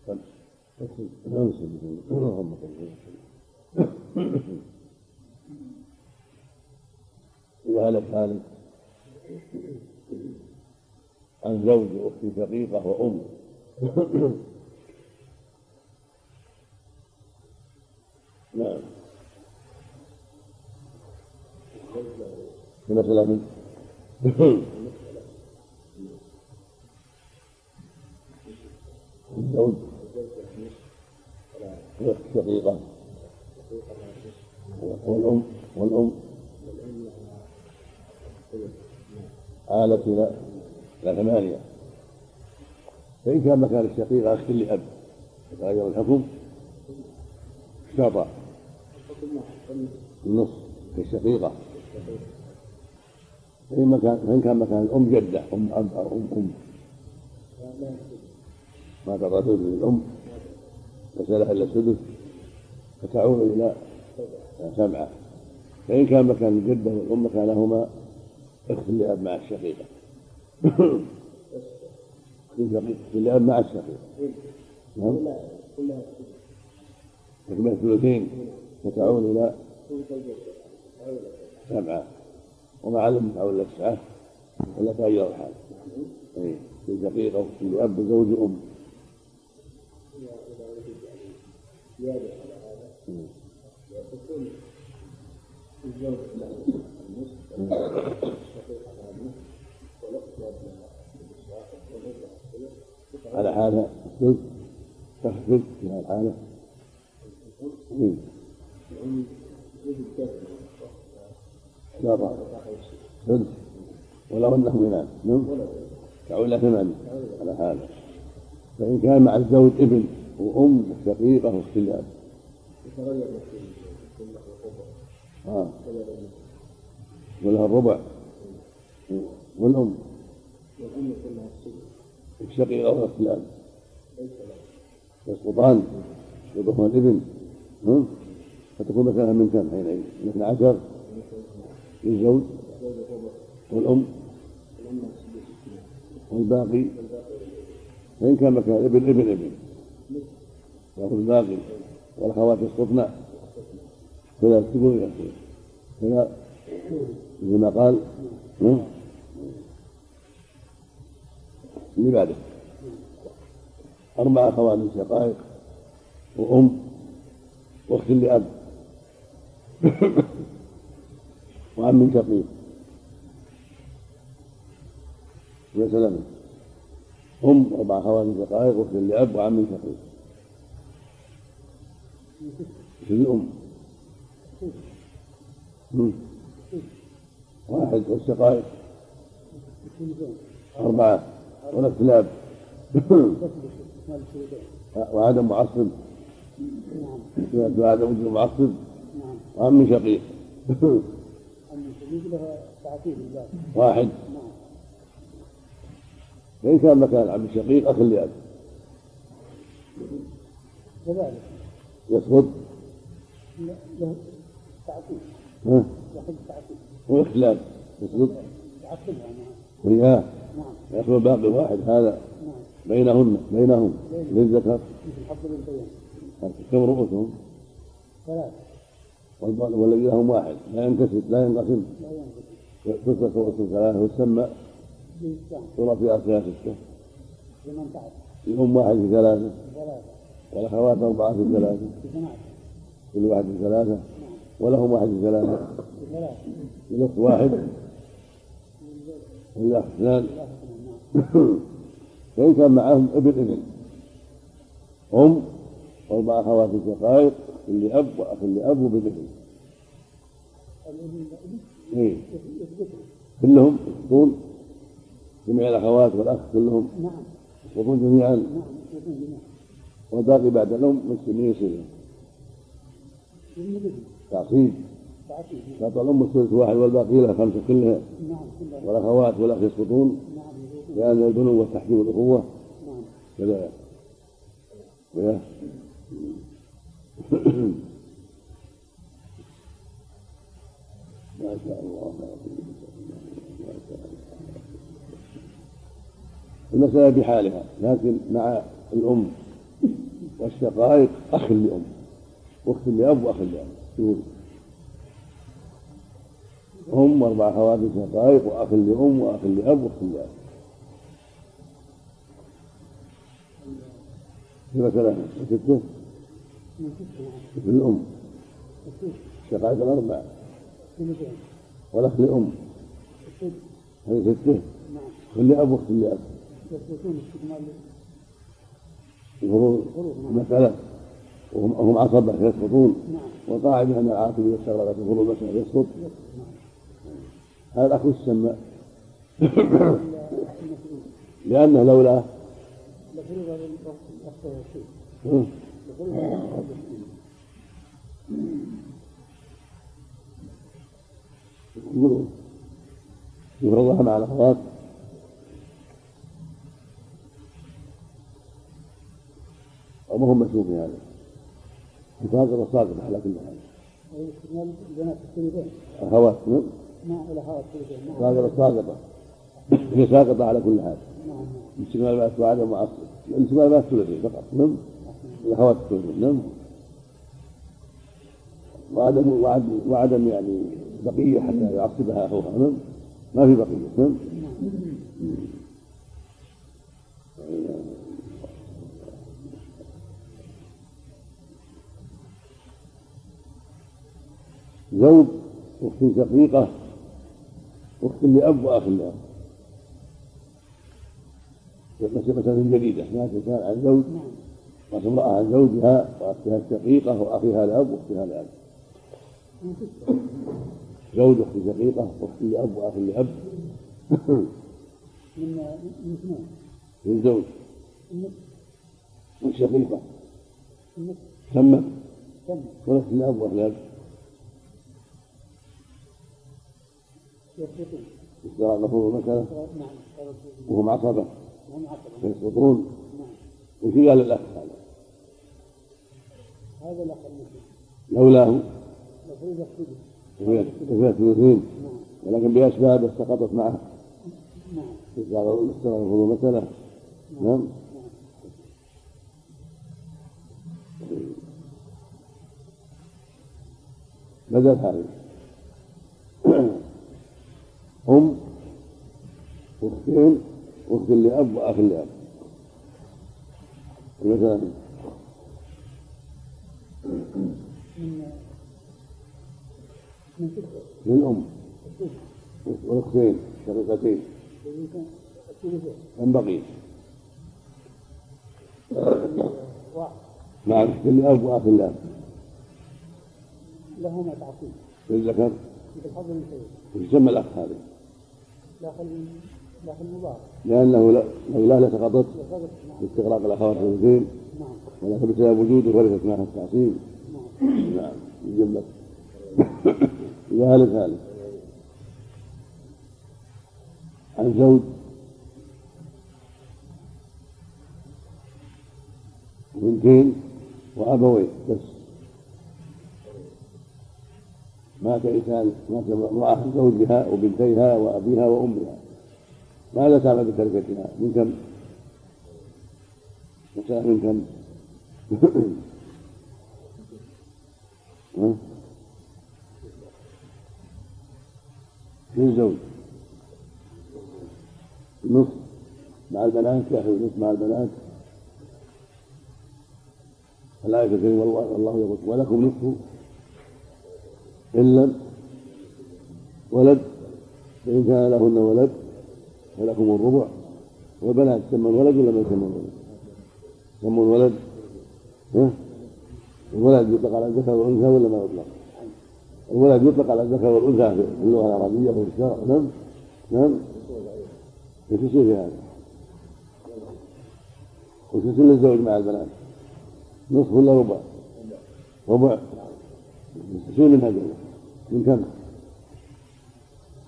نعم وهلك هالك عن زوج واخت شقيقه وام نعم في مسألة من الزوج شقيقة. والأم والأم. آلت إلى إلى ثمانية فإن كان مكان الشقيقة أخت لأب يتغير الحكم. اشترط النصف كالشقيقة فإن مكان فإن كان مكان الأم جدة أم أب أو أم أم. ما ثلث للأم. ليس لها إلا السدس فتعود إلى سبعة. فإن كان مكان الجدة والأم مكانهما اخت لأب مع الشقيقة. [coughs] اخت لأب مع الشقيقة. نعم. تكمل الثلثين فتعود إلى سبعة. ومع الأم تعود إلى تسعة. ولا تغير الحال. إيه. في شقيقة على حالة الثلث تخفض في هذه الحالة ثلث ولو انه ينام نعم. تعود إلى ثمانية على حالة فإن كان مع الزوج ابن وأم وشقيقة واخت الأب آه. ولها الربع. والأم. الشقيقة واخت الأب يسقطان يسقطهما الابن؟ فتكون مكانها من كم حينئذ؟ من 12 للزوج. والأم. والباقي. فإن كان مكان ابن ابن ابن. يأخذ الباقي والأخوات يسقطن. فلا تقول يا أخي فلا. مثل ما قال؟ اللي بعده. أربع أخوات شقائق وأم واخت لأب [coughs] وعم شقيق. يا سلام. أم أربع أخوات شقائق واخت لأب وعم شقيق في الأم. واحد والشقائق. أربعة. والاخت لأب وعدم معصب. وعدم وجود معصب. وعم شقيق واحد. فإن كان مكان عبد الشقيق أخ لأب. كذلك. يسقط له تعقيد. ها؟ يحب تعقيد واختلاف يسقط يعقبها وإياه نعم. يأخذ باقي واحد هذا. نعم. بينهن بينهم. للذكر. كم رؤوسهم؟ ثلاث والباقي والذي لهم واحد. لا ينكسر لا ينقسم. تترك رؤوس ثلاثة وتسمى في أصلها ستة الأم واحد في ثلاثة. والأخوات أربعة في ثلاثة. كل واحد في ثلاثة. ولهم واحد في ثلاثة. الأخت واحد. والأخ اثنان. فإن كان معهم ابن ابن. أم وأربع أخوات شقائق اللي أب وأخ اللي أب وابن ابن. الابن إيه. كلهم يسقطون جميع الأخوات والأخ كلهم. نعم يسقطون جميعا نعم جميعا والباقي بعد الأم مسلمين يصير تعصيب. تعطى الأم الثلث واحد والباقي لها خمسة كلها. نعم كلها والأخوات والأخ يسقطون نعم لأن البنوة تحجب الأخوة نعم كذا. ويا [clears throat] ما شاء الله ما شاء الله المسألة بحالها لكن مع الأم والشقائق أخ لأم أخت لأب وأخ لأب. أم وأربع أخوات شقائق وأخ لأم وأخ لأب وأخت لأب. في مثلا ستة؟ مثل الأم الشقائق الأربع. والأخ لأم. هذه ستة؟ نعم. كل أب وأخت لأب. يثبتون استكمال الفروض الفروض نعم. مسألة وهم هم عصبة يسقطون نعم. والقاعدة أن العاقل إذا استغرقت الفروض مسألة يسقط. هذا الأخ يسمى المسؤول لأنه لولا لفرض الأخ شيء ها؟ لفرض الأخ يقولوا يفرضها مع الأخوات. وما هم في هذا ساقط ساقط على كل حال أخوات نعم نعم ساقطة هي ساقطة على كل حال. نعم الباس وعدم معصب الاستكمال الباس ثلثين فقط. نعم. الأخوات الثلثين نعم. وعدم وعدم وعدم يعني بقية حتى يعصبها أخوها نعم. ما في بقية. نعم. زوج أخت شقيقة أخت لأب وأخ لأب. مسألة جديدة ما كان عن زوج. نعم. امرأة عن زوجها وأختها الشقيقة وأخيها لأب وأختها لأب. من ستة زوج أخت شقيقة وأخت لأب وأخ لأب. من من والشقيقة النصف تمت كم والأخت لأب وأخ لأب. يثبتون اشتراء المفروض المسألة؟ نعم. وهم عصبة. هم عشرة فيسقطون نعم. وفي قال الأخ هذا هذا الأخ لولاه. السدس وفيها ثلثين نعم. ولكن بأسباب سقطت معه. نعم. اشتراء المفروض المسألة. نعم. بدل هذه أم أختين أخت لأب وأخ لأب مثلا من للأم السدس والأختين شقيقتين من بقي؟ مع أخت لأب وأخ لأب لهما تعصيب للذكر ويسمى الأخ هذا؟ داخل داخل مضاف لأنه لا- لولا لسقطت باستغراق الأخوات الاثنتين نعم. ولكن بسبب وجوده ورثت معها التعصيب. نعم. نعم لك [coughs] ذلك ذلك. عن زوج بنتين وأبوين بس. مات إنسان مات عن زوجها وبنتيها وأبيها وأمها. ماذا تعمل بتركتها من كم؟ من كم؟ في الزوج نصف مع البنات يأخذ نصف مع البنات. الآية الكريمة والله يقول ولكم نصف. إن لم ولد فإن كان لهن ولد فلكم الربع والبنات يسمى الولد ولا ما يسمى الولد؟ يسمى الولد ها؟ الولد يطلق على الذكر والأنثى ولا ما يطلق؟ الولد يطلق على الذكر والأنثى في اللغة العربية وفي الشرع نعم نعم يصير في هذا؟ يصير للزوج مع البنات؟ نصف ولا ربع؟ ربع يصير من هذا من كم؟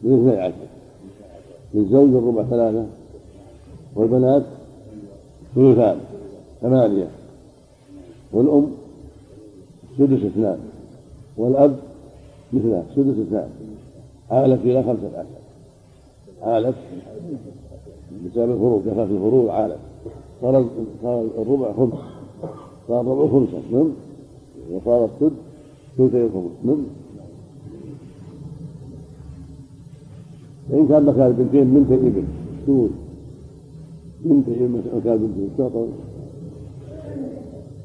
من اثني عشر. للزوج الربع ثلاثة. والبنات ثلثان ثمانية. والأم سدس اثنان. والأب مثله سدس اثنان. عالت إلى خمسة عشر. عالت بسبب الفروض كثرة الفروض عالت صار صار الربع خمس. صار الربع خمسا نعم وصار السد ثلثي الخمس. نعم فإن كان مكان البنتين بنت ابن تقول بنت ابن مكان البنتين تعطى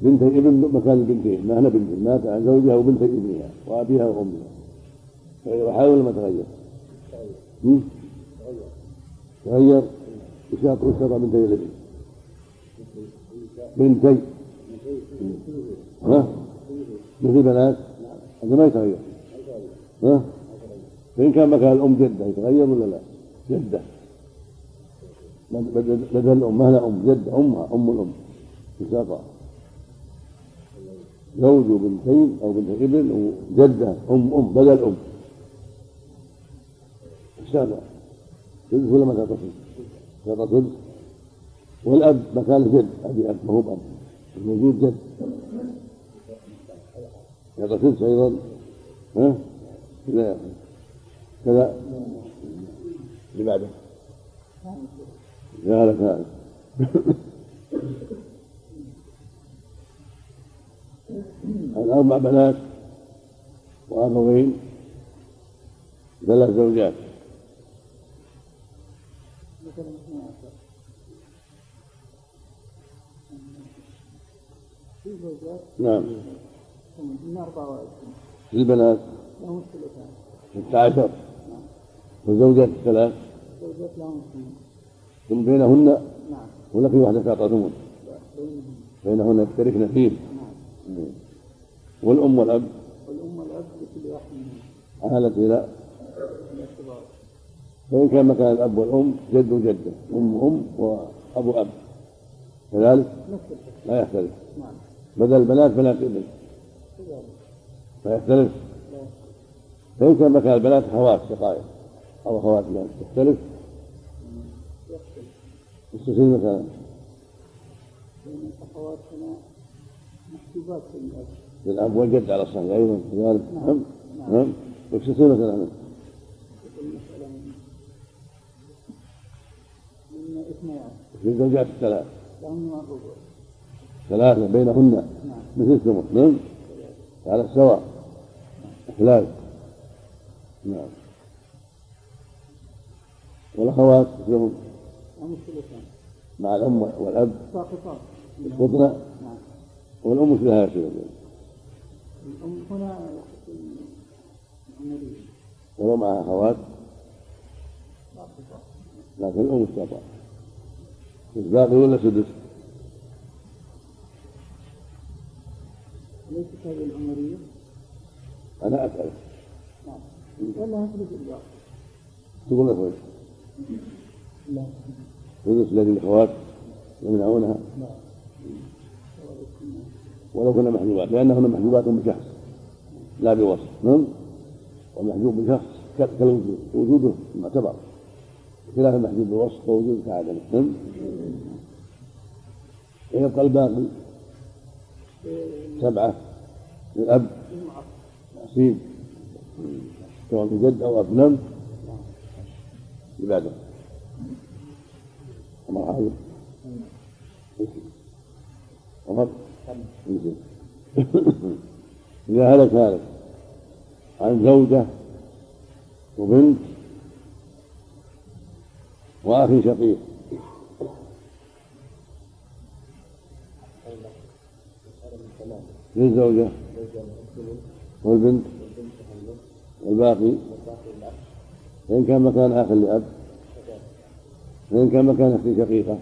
بنت ابن مكان البنتين ما هنا بنت مات عن زوجها وبنت ابنها وأبيها وأمها. وحاول ولا ما تغير؟ تغير؟ وشاط وشاط بنتي الابن بنتي ها؟ مثل بنات؟ هذا ما يتغير. ها؟ فإن كان مكان الأم جدة يتغير ولا لا؟ جدة. بدل الأم ما هنا أم جدة أمها أم الأم. وشاطة زوج وبنتين أو بنت ابن وجدة أم أم بدل أم السابع ثلث ولا ما تعطى تعطى ثلث والأب مكان الجد. أبي أب ما هو بأب. الموجود جد. يعطى ثلث أيضا ها؟ كذا كذا. اللي بعده. يا لك هذا الأربع بنات وأخوين ثلاث زوجات. نعم. من 24 البنات الثلثان 16 والزوجات الثلاث الزوجات لهم ثم بينهن نعم. ولكن واحدة تعطى بينهن يشتركن فيه. نعم. والأم والأب؟ والأم والأب لكل واحد منهم. آلت إلى؟ فإن كان مكان الأب والأم جد وجدة. أم أم وأبو أب كذلك؟ لا يختلف. نعم. بدل البنات بنات ابن لا يختلف. فإن كان مكان البنات خوات شقائق. أو أخوات بنات يختلف. يستثير مثلا؟ أخواتنا محجوبات للأب والجد على الصحيح. أيضا كذلك نعم. نعم. يستثير مثلا؟ في الزوجات الثلاث. ثلاثة بينهن. مثل الثمن نعم. على السواء. ثلاث نعم. والأخوات لهم مع الأم والأب. يسقطن والأم مثلها يصير الأم هنا ولو معها أخوات لكن الأم استطاع باقي ولا سدس؟ ليست هذه العمرية؟ أنا أسأل. نعم. ولا ثلث الباقي. تقول لك ثلث الذي الأخوات يمنعونها؟ ولو كنا محجوبات لأنهن محجوبات بشخص لا بوصف. نعم؟ والمحجوب بشخص كالوجود. وجوده معتبر. خلاف المحجوب بوصف ووجود كعدمه نعم؟ ويبقى الباقي سبعة. للأب. نصيب سواء جد أو أب. نعم؟ عباده مرحبا وفق إذا هلك هلك عن زوجة وبنت وأخ شقيق. للزوجة والبنت والباقي. فإن كان مكان أخ لأب. فإن كان مكان أخت شقيقة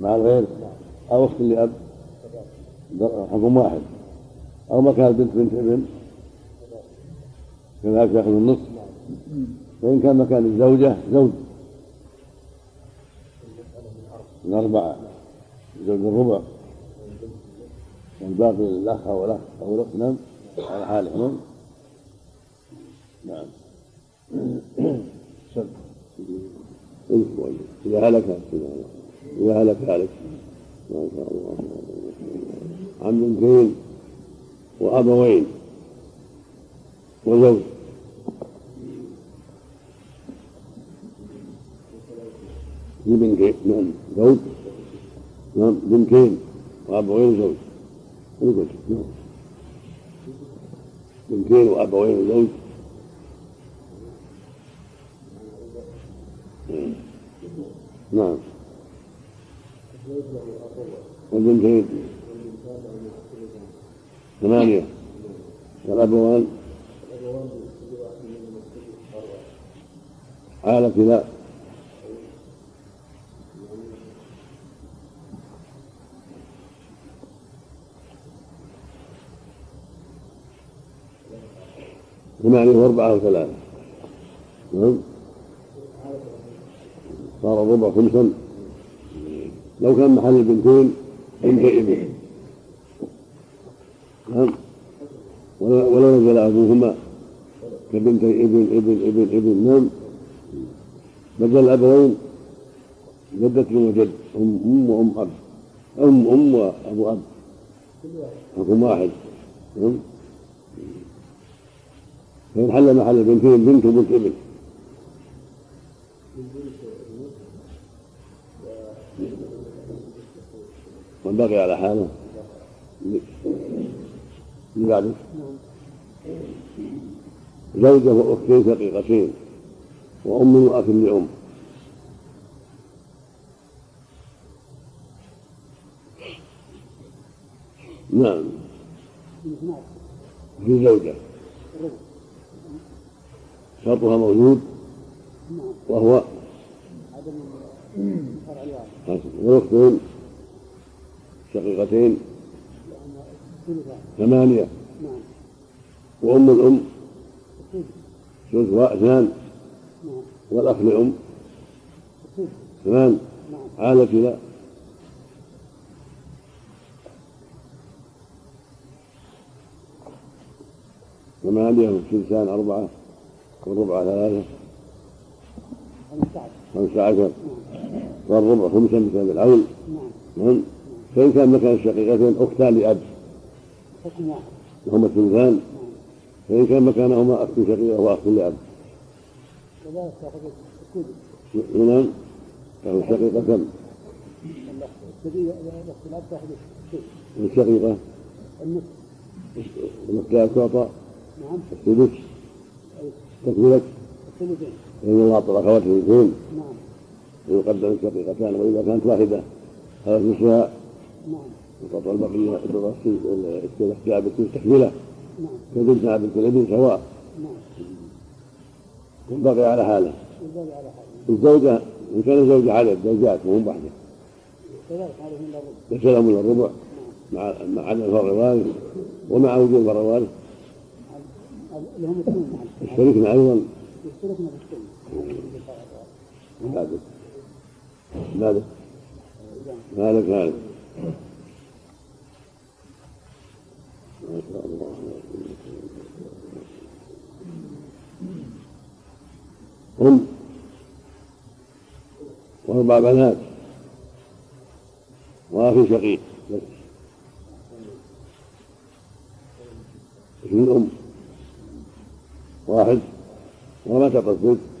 مع الغير أو أخت لأب حكم واحد. أو مكان بنت بنت ابن. كذلك يأخذ النصف. فإن كان مكان الزوجة زوج. من أربعة زوج الربع. والباقي للأخ أو الأخ أو الأخت نعم. على حالهم. نعم. إذا هلك إذا هلك هلك ما شاء الله عن بنتين وأبوين وزوج بنتين نعم زوج نعم بنتين وأبوين وزوج نعم بنتين وأبوين وزوج. نعم. والبنتين ثمانية. والأبوان. على لا ثمانية وأربعة وثلاثة. نعم. صار الربع خمسا لو كان محل البنتين بنت ابن نعم. ولو نزل أبوهما كبنتي ابن ابن ابن ابن. نعم. بدل الأبوين جدة وجد. أم أم وأم أب. أم أم وأبو أب. حكم واحد. نعم. فإن حل محل البنتين بنت وبنت ابن. من بقي على حاله؟ اللي بعده؟ زوجة وأختين شقيقتين وأم وأخ لأم. نعم. في زوجة. شرطها موجود؟ وهو؟ والأختين؟ شقيقتين ثمانية. وأم الأم. ثلث اثنان والأخ لأم. ثمان عالة لا. ثمانية وثلثان أربعة. والربع ثلاثة. خمسة عشر. والربع خمسة بسبب العون نعم فإن كان مكان الشقيقتين أختان لأب. وهما الثلثان فإن كان مكانهما أخت شقيقة وأخت لأب. نعم. الشقيقة كم؟ الشقيقة. النصف الاختلاف تعطى. نعم السدس. تكملة الثلثين فإن الله أعطى الأخوات الثلثين نعم. ويقدم الشقيقتان وإذا كانت واحدة هذا نصفها نعم وتعطى البقية الاختلاف بكل تكملة نعم كبنت بنت الابن سواء نعم بقي على حاله الزوجة إن كان الزوجة عدد زوجات وهم كذلك لهم من الربع مع مع عدم فرع الوارث ومع وجود فرع الوارث الشريكنا أيضا يشتركنا في السنة ماذا؟ ماذا؟ ماذا؟ هم وأربع بنات وأخي شقيق. بس من أم واحد. وما تقصد؟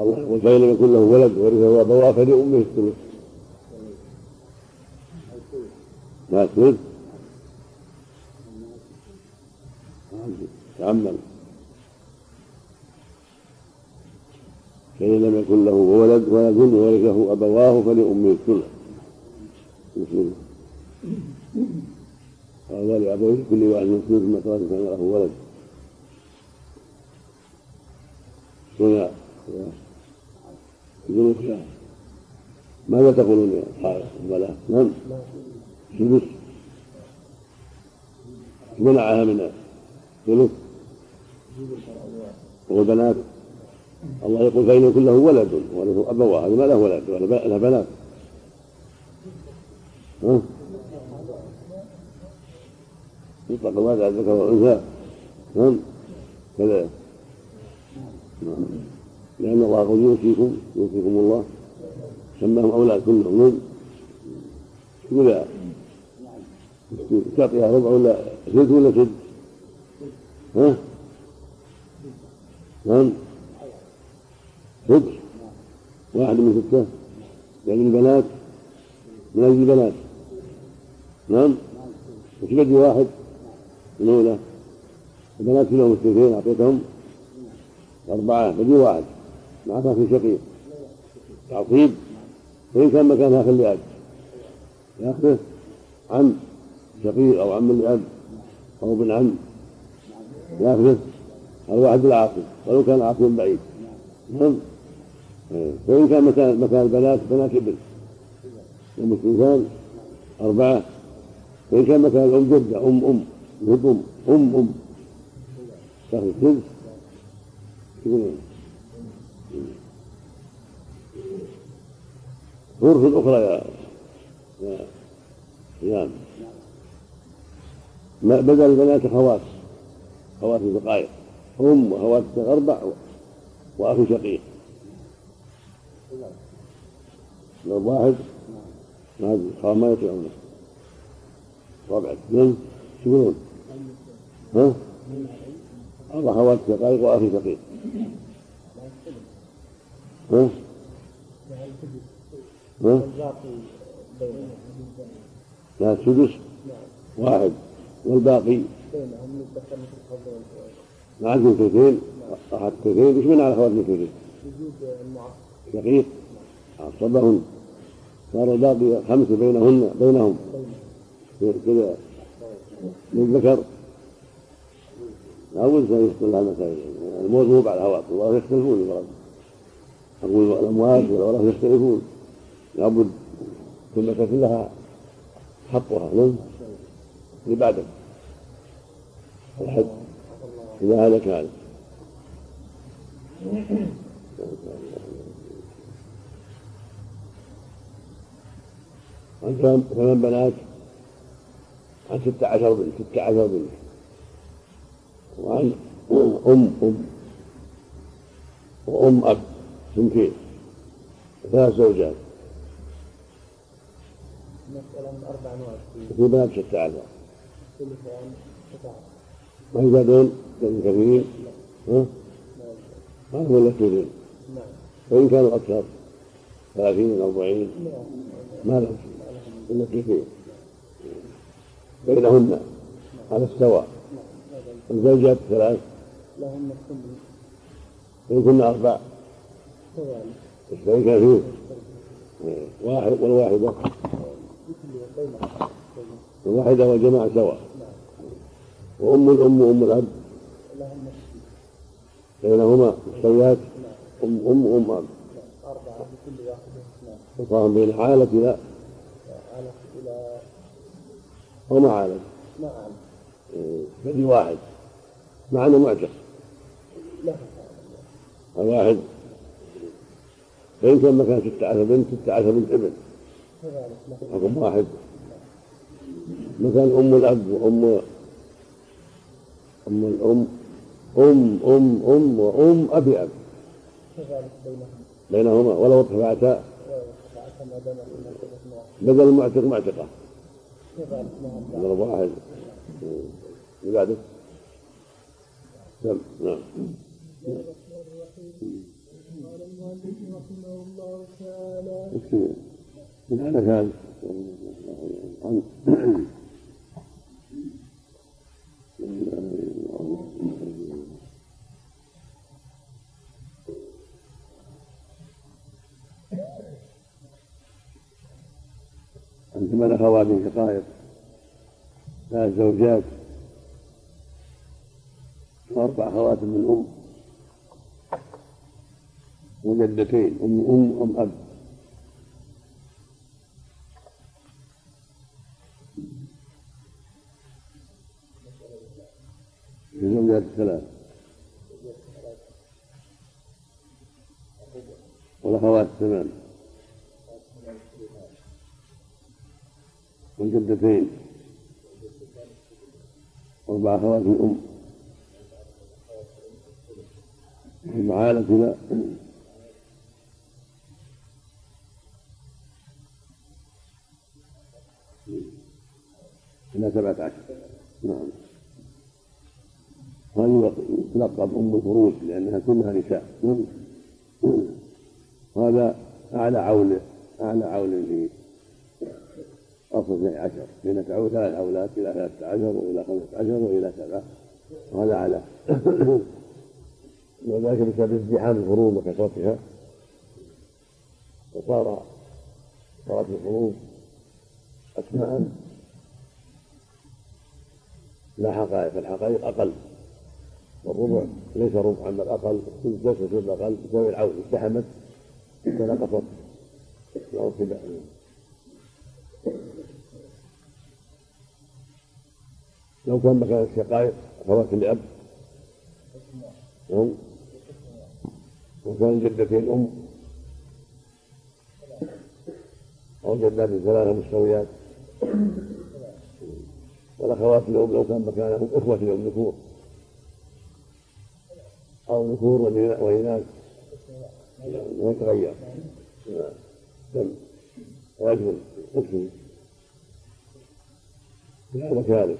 الله يقول فإن لم يكن له ولد ورثه أبواه فلأمه الثلث. ما الثلث؟ تأمل. فإن لم يكن له ولد ولد ورثه أبواه فلأمه الثلث. قال لأبويه كل واحد من ثلث ما ترك له ولد. هنا. يقولون خلاف ماذا تقولون يا البلاء؟ نعم. سدس منعها من ثلث والبنات الله يقول فإن يكن له ولد وله أبواه هذا ما له ولد؟ ولا بنات. ها؟ يطلق ماذا الذكر والأنثى. نعم. كذا. نعم. لأن الله قد يوصيكم يوصيكم الله. سماهم أولاد كلهم نعم يقول تعطيها ربع ولا ثلث ولا ثلث ها؟ نعم. سدس. واحد من ستة. يعني البنات من أجل البنات. نعم. وش بدي واحد؟ من أولى. البنات كلهم اثنتين أعطيتهم. أربعة. بدي واحد. مع في شقيق. تعصيب. وإن كان مكانها خلي أب ياخذه عم. شقيق أو عم الأب أو ابن عم. ياخذه الواحد العاقل. ولو كان عاقل بعيد. نعم. فإن كان مكان مكان البنات بنات ابن. أم الإنسان أربعة. وإن كان مكان الأم جدة أم أم. يهب أم. أم أم. تاخذ الثلث غرفة أخرى يا يا صيام بدل البنات خواص خواص دقائق أم وخوات أربع وأخ شقيق لو واحد ما ما يطيعونه ربع شو يقولون؟ ها؟ أربع خوات شقائق وأخي شقيق ها؟ لا السدس واحد. والباقي؟ مع الثلثين أحد الثلثين وش من على خوات الثلثين؟ شقيق عصبهن صار الباقي خمسة بينهن بينهم. كذا. للذكر لابد أن يدخل لها مسائل الموت مو بعد هواء الله يختلفون. أقول الأموات والأوراق يختلفون. لابد كل مكة لها حقها نعم؟ لبعدك الحد إذا هلك هذا عن ثمان بنات؟ عن ستة عشر بنت ستة عشر بنت. وعن أم أم. وأم أب بنتين ثلاث زوجات. من أربع أنواع في بنات ستة عشر ما يزادون كثيرين ها؟ ما هم إلا اثنين نعم. وإن كانوا أكثر ثلاثين أربعين ما لهم إلا كثير بينهن على السواء. الزوجات ثلاث. لهن الثمن. إن كنا أربع. كذلك. فيه واحد والواحدة الواحدة والجماعة سواء وأم الأم وأم الأب. بينهما مستويات. أم أم أم أب. أربعة بكل واحدة اثنان بين حالة لا على إلى وما عالة نعم بدي واحد. مع أنه معتق لها الواحد فإن كان مكان ستة عشر بنت ستة عشر بنت ابن. رقم واحد. مكان أم الأب وأم أم الأم أم أم أم وأم أبي أب بينهما. ولو ارتفعتا بدل المعتق معتقة. ضرب واحد. اللي بعده. نعم. نعم قال المؤلف رحمه الله تعالى عن عن ثمان اخوات شقائق ثلاث زوجات واربع أخوات من أم. وجدتين أم أم أم أب. والجدتين وأربع أخوات الأم. ومعالتنا إلى سبعة عشر. نعم. هذه تلقب أم الفروج لأنها كلها نساء. وهذا أعلى عول أعلى عول في أصل اثني عشر. حين تعود ثلاث أولاد إلى ثلاثة عشر وإلى خمسة عشر وإلى سبعة. وهذا أعلى. [coughs] وذلك بسبب ازدحام الفروض وكثرتها. وصار صارت الفروض أسماء لا حقائق. الحقائق أقل. والربع ليس ربعا بل أقل. ليس ثلث أقل. بسبب العون ازدحمت. فنقصت الارتباع لو كان مكان الشقائق اخوات الأب أم وكان الجدتين ام أو جدات ثلاثة مستويات. والأخوات الأم لو كان مكانهم أخوة الأم ذكور أو ذكور وإناث ما يتغير. دم رجل اكتب هذا كذلك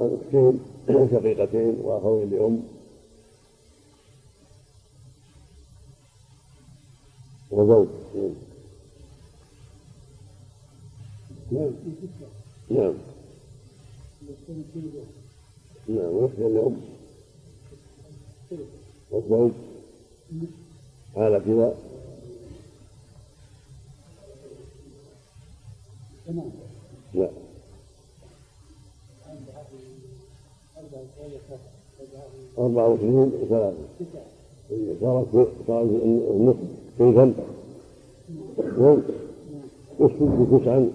أختين شقيقتين وأخوين لأم. وزوج. نعم. نعم نعم لأم. والزوج. حال كذا. لا. أربعة وعشرين وثلاثة صارت صارت النصف كيفا والصدق تسعا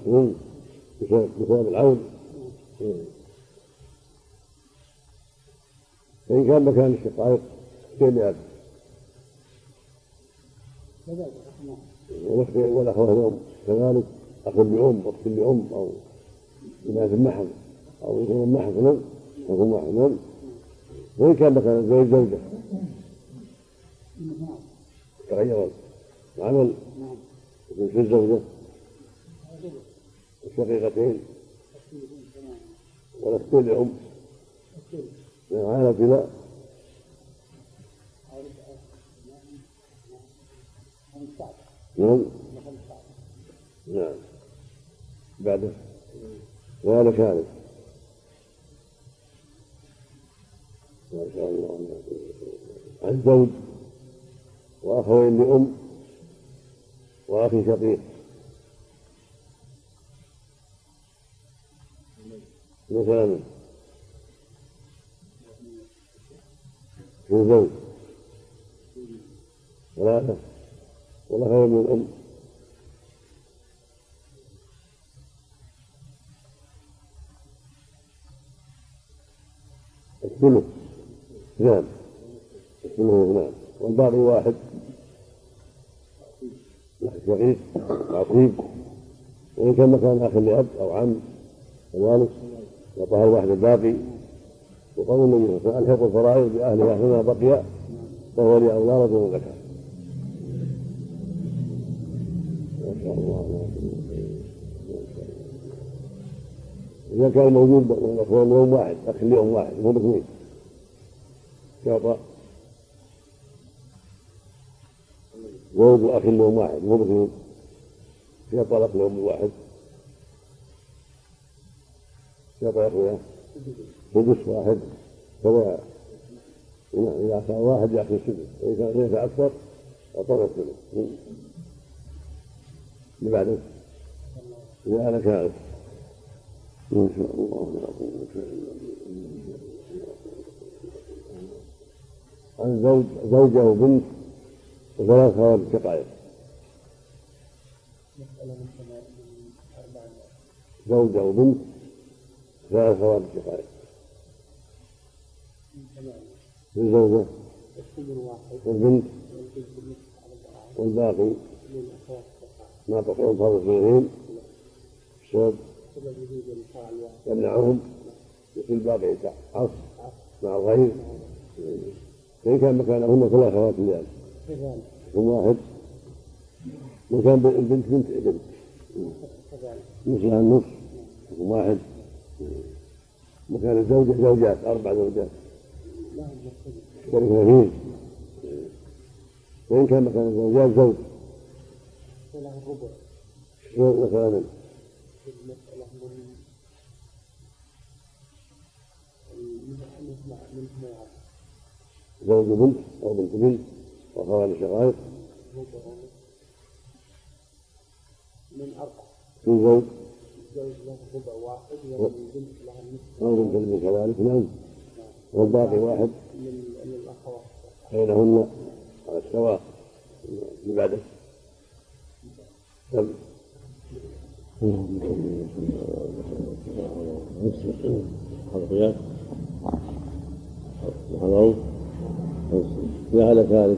بسبب العون. فإن كان مكان الشقائق لأب والأخوة الأم كذلك. أخ لأم أخت لأم أو إناث محض أو يكون محض نعم يكون محض نعم وإن كان مكان الزوج زوجة تغير العمل يكون في الزوجة؟ الشقيقتين. والأختين لأم. من عائلتنا نعم. نعم. بعده. وهذا كامل ما شاء الله. عن زوج وأخوين لأم وأخ شقيق. مثلا من زوج. ثلاثة. والله خير من الأم الثلث اثنان الثلث اثنان والباقي واحد. شقيق عقيق وإن كان مكان أخ لأب أو عم كذلك وطهر الواحد الباقي وقول النبي صلى الله عليه وسلم. الفرائض بأهلها فيما بقي فهو لاولى رجل ذكر. ما شاء الله. إذا كان موجود الأخوان يوم واحد أخ اليوم واحد مو باثنين يعطى. ولد الأخ اليوم واحد مو باثنين يعطى الأخ اليوم الواحد يعطى يا أخويا سدس واحد. سواء إذا كان واحد يأخذ السدس وإذا كان ليس أكثر أعطاه السدس. اللي بعده. إذا أنا كارث ما شاء الله لا قوة إلا بالله عن زوج زوجة وبنت وثلاث خوات شقائق زوجة وبنت ثلاث خوات شقائق الزوجة والبنت والباقي. ما تقول فرض اثنين الشاب يمنعهم مثل باقي عصر مع الغير. فإن كان مكانهن ثلاث أخوات لأب هم واحد. مكان البنت بنت ابن. مثلها النصف هم واحد. مكان الزوجة زوجات أربع زوجات. يشتركن فيه وإن كان مكان الزوجات زوج. مثلا. زوج بنت أو بنت بنت وأخوان شقائق من أربعة من زوج. الزوج له ربع واحد والبنت لها النصف أو بنت كذلك نعم. والباقي واحد. الأخوات. بينهن على السواء. اللي بعده. نعم. القياس العروض لا على ذلك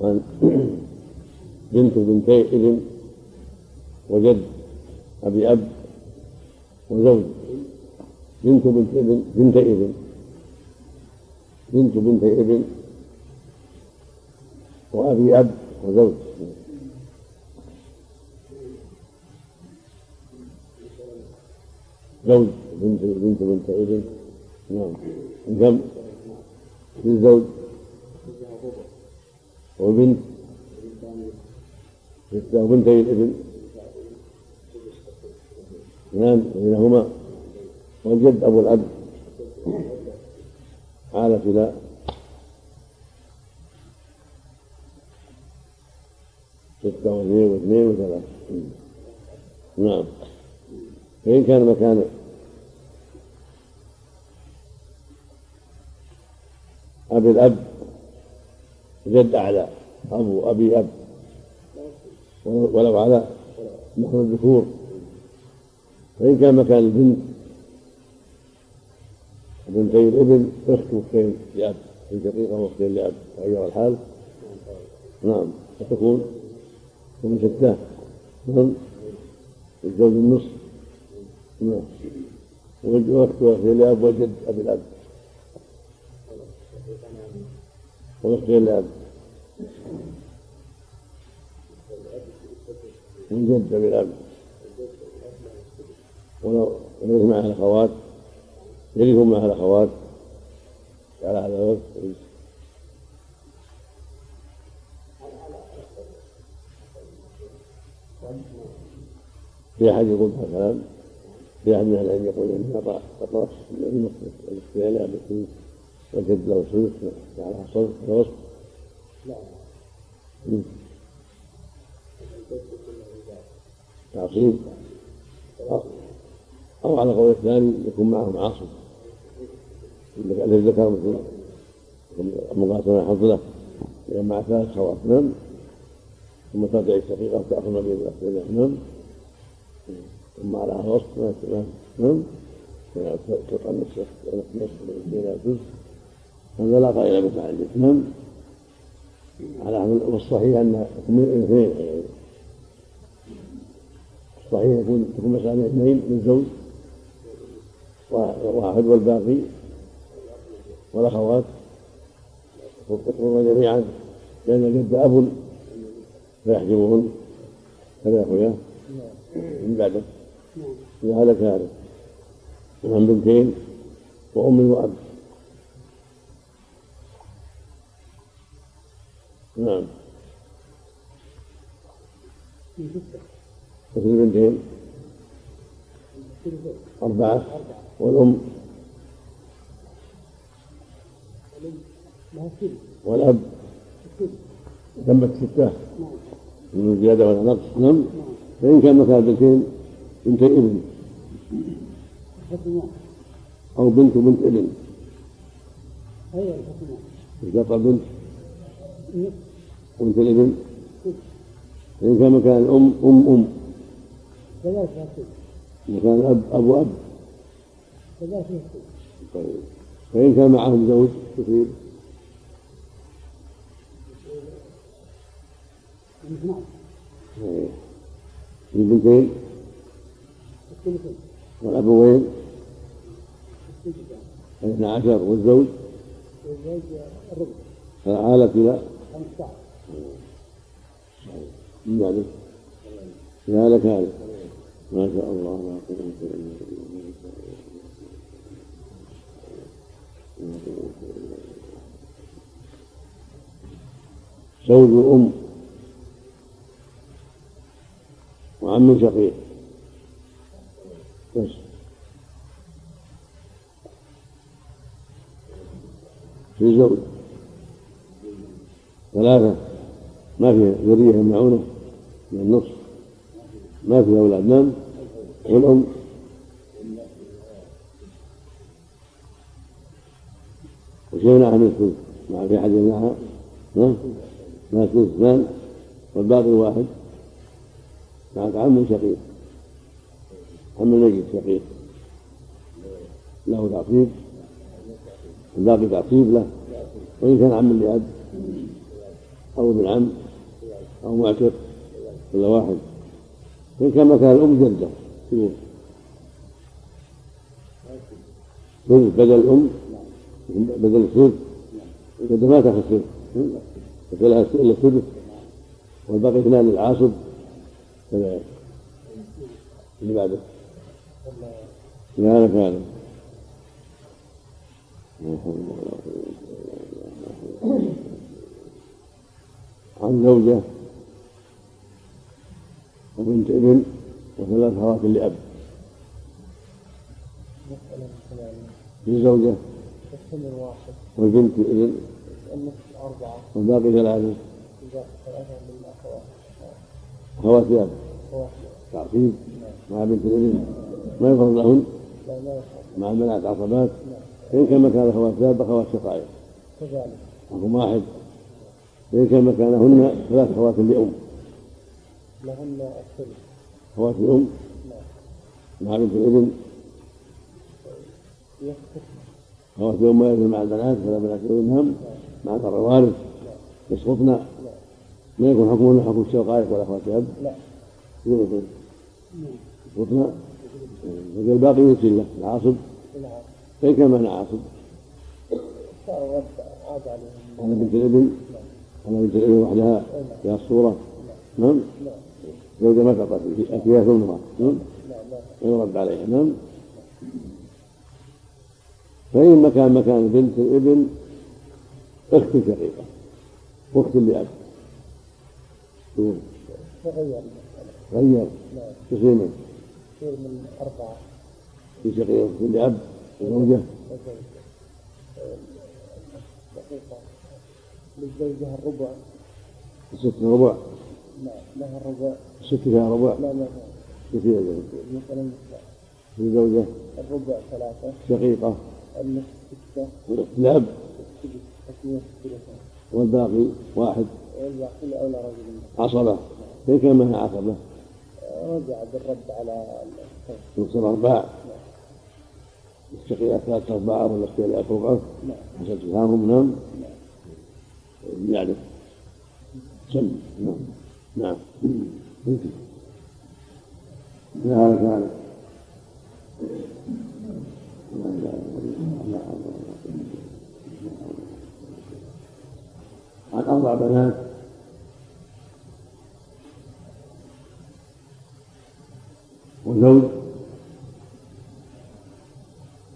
عن بنت بنتي ابن وجد أبي أب وزوج. بنت بنت ابن بنت ابن. بنت بنت ابن وأبي أب وزوج. زوج بنت بنت بنت ابن. نعم. كم للزوج وبنت. وبنتي الابن نعم بينهما. والجد أبو الأب حالة إلى ستة واثنين واثنين وثلاثة. نعم. فإن كان مكان أبي الأب جد أعلى أبو أبي أب. ولو على نحو الذكور. فإن كان مكان البنت بنتي الابن أخت واختين لأب. في شقيقة واختين لأب. تغير الحال. نعم. فتكون تكون ستة نعم. الزوج النصف. نعم. واخت واختين لأب وجد أبي الأب. واختين لأب والجد أبي الأب ولو يرث معها الأخوات يرثون معها الأخوات على هذا الوقت في أحد يقول هذا الكلام في أحد من أهل العلم يقول إنها تطرش الاختيار بكل والجد له سلوك على صرف ووصف تعصيب أو على قول الثاني يكون معهم عاصم الذي ذكر مثل مقاسمة الحظ له مع ثلاث خوات نعم ثم ترجع الشقيقة وتأخذ ما بين الأخوين نعم ثم على هذا الوصف نعم تلقى النصف ونصف بين الجزء هذا لا قائل بفعله نعم. على والصحيح أن يكون اثنين الصحيح يكون تكون مسألة اثنين للزوج واحد والباقي والأخوات. يكفرون جميعا لأن الجد أب فيحجبهن. كذا أخويا. من بعده. إذا هلك هذا. عن بنتين وأم وأب. نعم. مثل البنتين أربعة. والأم؟ والأب؟ تمت ستة. من زيادة ولا نقص؟ نعم. فإن كان مثلا بنتين بنتي ابن. أو بنت وبنت ابن. إيش قطع بنت الابن فإن كان مكان الأم أم أم. مكان الأب أب طيب. فإن كان معهم زوج تصير البنتين. والأبوين اثنى عشر والزوج؟ فعالة إلى من ذلك هذا. ما شاء الله. لا قوة إلا بالله زوج الأم وعم شقيق. بس. في زوج. ثلاثة. ما في ذرية يمنعونه من النصف ما في أولاد. نعم. والأم. وشيء يمنعها من الثلث مع في أحد يمنعها. نعم. ما الثلث اثنان والباقي واحد. معك عم شقيق. عم الميت شقيق. له تعصيب. الباقي تعصيب له. وإن كان عم لأب أو ابن عم. أو معتق كل واحد. إن كان مكان الأم جدة يقول. ثلث بدل الأم بدل الثلث الجدة ما تأخذ ثلث فلها إلا الثلث والباقي اثنان للعاصب كذلك اللي بعده. لا هذا عن زوجة وبنت ابن وثلاث أخوات لأب. للزوجة. والبنت ابن. والباقي ثلاثة. أخوات لأب. تعصيب. مع بنت الابن ما يفرض لهن. مع المنعت عصبات. فإن كان مكان أخوات لأب أخوات شقائق. رقم واحد. فإن كان مكانهن ثلاث أخوات لأم. لهن الثلث أخوات لأم مع بنت الابن أخوات لأم ما مع البنات فلا بنات الابن مع الوارث يسقطن؟ ما يكون حكمهن حكم الشقائق ولا أخوات الأب لا يسقطن؟ يسقطن الباقي يرسل له. العاصب؟ نعم. فإن كان معنا عاصب. على بنت الإبن. على بنت الإبن وحدها. فيها الصورة نعم. زوجة ما تعطى فيها ثمرة نعم؟ يرد عليها نعم. فإن مكان مكان بنت الابن أخت شقيقة. وأخت لأب. تغير غير نعم. تصير من يصير من أربعة. في شقيقة أخت لأب وزوجة. للزوجة الربع. ست ربع. نعم لها الربع. ست فيها ربع. لا لا لا. كثير مثلا في زوجة. الربع ثلاثة. شقيقة النصف ستة. والأخت لأب السدس تسمية الثلاثة والباقي واحد. والباقي لأولى رجل. عصبة. فإن كان معها عصبة؟ رجع بالرد على الثوب يصير أرباع الشقيقة ثلاثة أرباع والأخت لأب ربعه نعم. حسب تفاهمهم نعم يعني. سم. نعم. نعم. يمكن لا هذا كان عن أربع بنات. وزوج.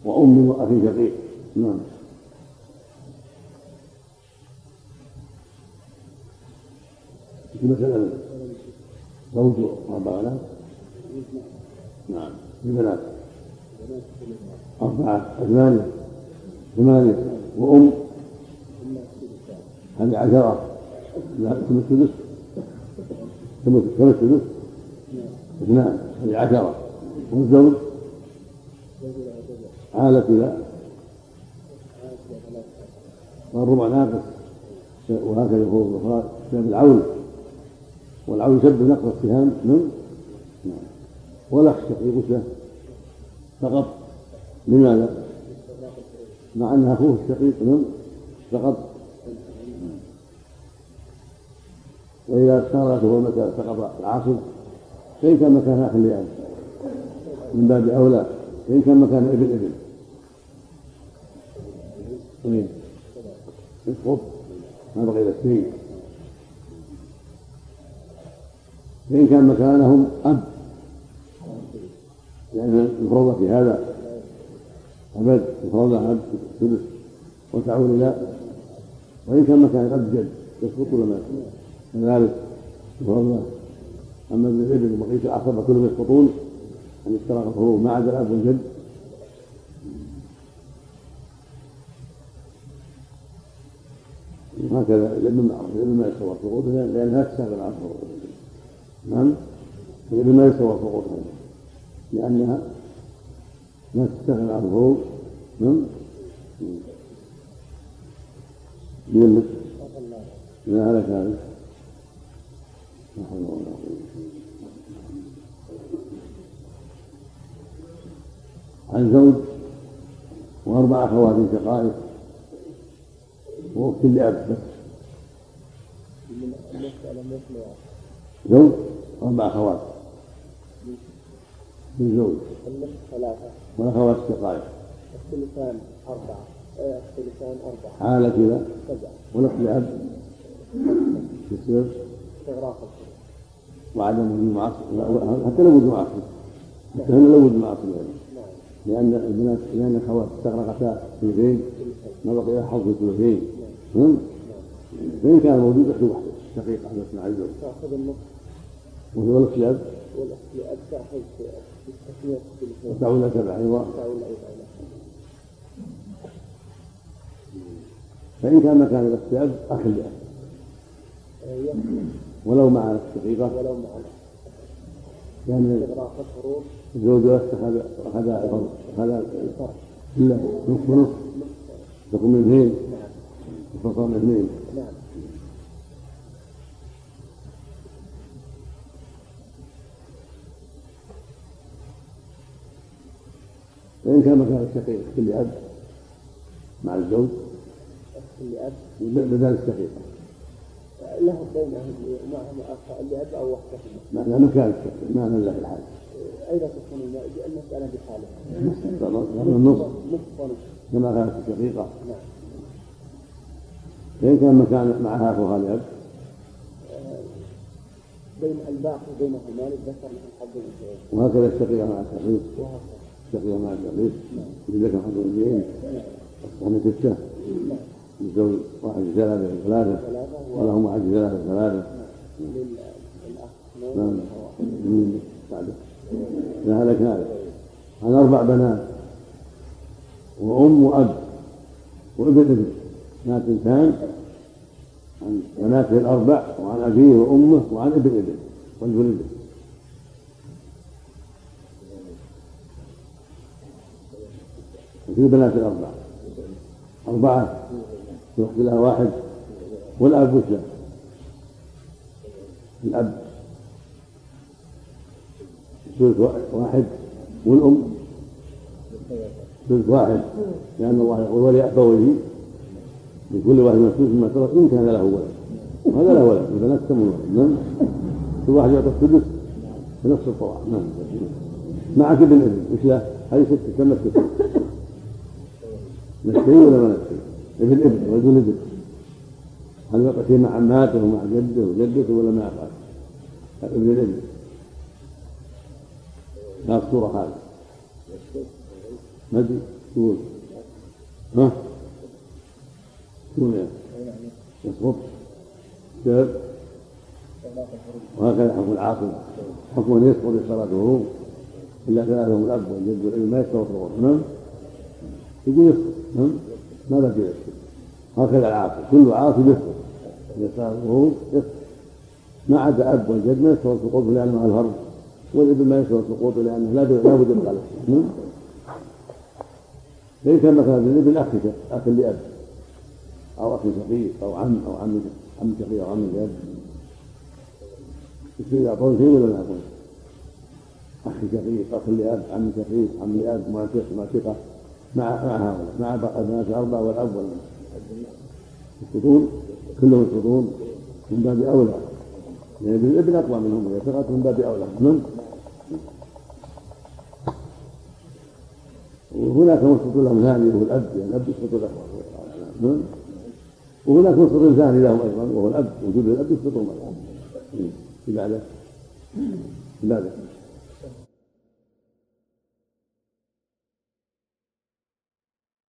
وأم وأخ شقيق. نعم. في مسألة زوج وأربع بنات نعم. في بنات أربعة. ثمانية. ثمانية. وأم. هذه عشرة. لا كم السدس. كم السدس. اثنان. هذه عشرة. والزوج. عالت إلى والربع ناقص. وهكذا هو الأخرى سهم العون. والعون يسبب نقص السهام من؟ والأخ الشقيق له فقط لماذا؟ مع أن أخوه الشقيق نم سقط وإذا صار هو المكان سقط العاصب فإن كان مكان أخ لأب من باب أولى. فإن كان مكان ابن ابن. طيب. ما بقي إلا اثنين فإن كان مكانهم أب. لأن المفروضة في هذا أبد المفروضة أب ثلث وتعود إلى وإن كان مكان أب جد يسقط ولا ما يسقط. كذلك المفروضة أما ابن الإبل وبقية العصبة كلهم يسقطون أن اشترك الفروض ما عدا الأب والجد وهكذا الابن ما يتصور سقوطه لأنها تستغنى عن فروض نعم؟ الابن ما يتصور سقوطها لأنها لا تستغنى عن الفروض نعم؟ لأن لا هلك هذا؟ لا حول ولا قوة عن زوج وأربع أخوات شقائق. وأخت لأب بس زوج وأربع أخوات؟ من زوج. ثلاثة. والأخوات الشقائق الثلثان أربعة. الثلثان أربعة. حالة كذا؟ سبعة. والأخت لأب؟ يصير؟ استغراق. وعدم وجود معصية؟ حتى لو وجود معصية. حتى هنا لو وجود معصية نعم. لأن البنات لأن الأخوات استغرقتا ثلثين ما بقي إلا حظ ثلثين هم؟ فإن كان موجود أخت واحدة. شقيقة بس مع الزوج تأخذ النصف. وهو والأخت لأب تأخذ وتعود أيضا فإن كان مكان الأخت لأب أخ لأب يكفي ولو مع الأخت شقيقة ولو مع لأن الزوج أخذ أخذ أخذ إلا نصف ونصف تكون اثنين نعم من اثنين فإن كان مكان الشقيق كل أب مع الزوج. أخت لأب بدل الشقيقة له بينه معهم لأب أو وحدهما معنى مكان الشقيق ما نزل في الحال أيضا تكون الم- المسألة بحالها النصف نصف ونصف كما كانت الشقيقة. نعم. فإن كان مكان معها أخوها لأب بين الباقي بينهما للذكر مثل حظ وهكذا الشقيقة مع الشقيق. وهكذا. الشقيقة مع الشقيق لذلك حظ الأنثيين أصبحنا ستة الزوج واحد ثلاثة ثلاثة. ولهم واحد للأخ اثنين نعم. لا هلك هذا عن أربع بنات. وأم وأب. وابن ابن. بنات إنسان عن بناته الأربع وعن أبيه وأمه وعن ابن ابن. والابن ابن وفي بنات الأربع أربعة؟ يخت لها واحد. والأب وش؟ الأب. ثلث واحد. والأم. ثلث واحد. لأن الله يقول ولأبويه لكل واحد من الثلث مما ترك. إن كان له ولد. وهذا له ولد. البنات تم ولد. نعم. كل واحد يعطى الثلث بنفس الطواف. نعم. معك ابن ابن. وش له؟ هذه ستة كم ستة؟ نسبي ولا ما نسبي؟ ابن ابن وابن ابن. هل يقسم مع عماته ومع جده وجدته ولا ما يفعل؟ ابن الابن لا الصورة هذه. ما أدري. قول. ها؟ قول يا يسقط جاب. وهكذا حكم العاقل حكم ان يسقط لصلاة الغروب الا ثلاثة الأب والجد والابن ما يسقط الغروب نعم يقول يسقط ماذا في يسقط هكذا العاقل كل عاقل يسقط اذا صار الغروب ما عدا أب والجد ما يسقط السقوط لأنه الفرض والابن ما يسقط السقوط لأنه لا بد له نعم ليس مثلا الابن اخ اخ لأب. أو اخ شقيق أو عم أو عم عم شقيق أو عم جد يصير يعطون شيء ولا ما يعطون؟ اخ شقيق اخ لأب عم شقيق عم لأب معتق معتقه مع مع هؤلاء مع الناس الاربعه والاب والام يسقطون كلهم يسقطون من باب أولى. لأن يعني الابن أقوى منهم سقط من باب أولى. نعم. وهناك مسقط لهم ثاني وهو الأب يعني الأب يسقط له نعم. وهناك مسقط ثاني لهم أيضا وهو الأب وجود الأب يسقطهم في بعده في بعده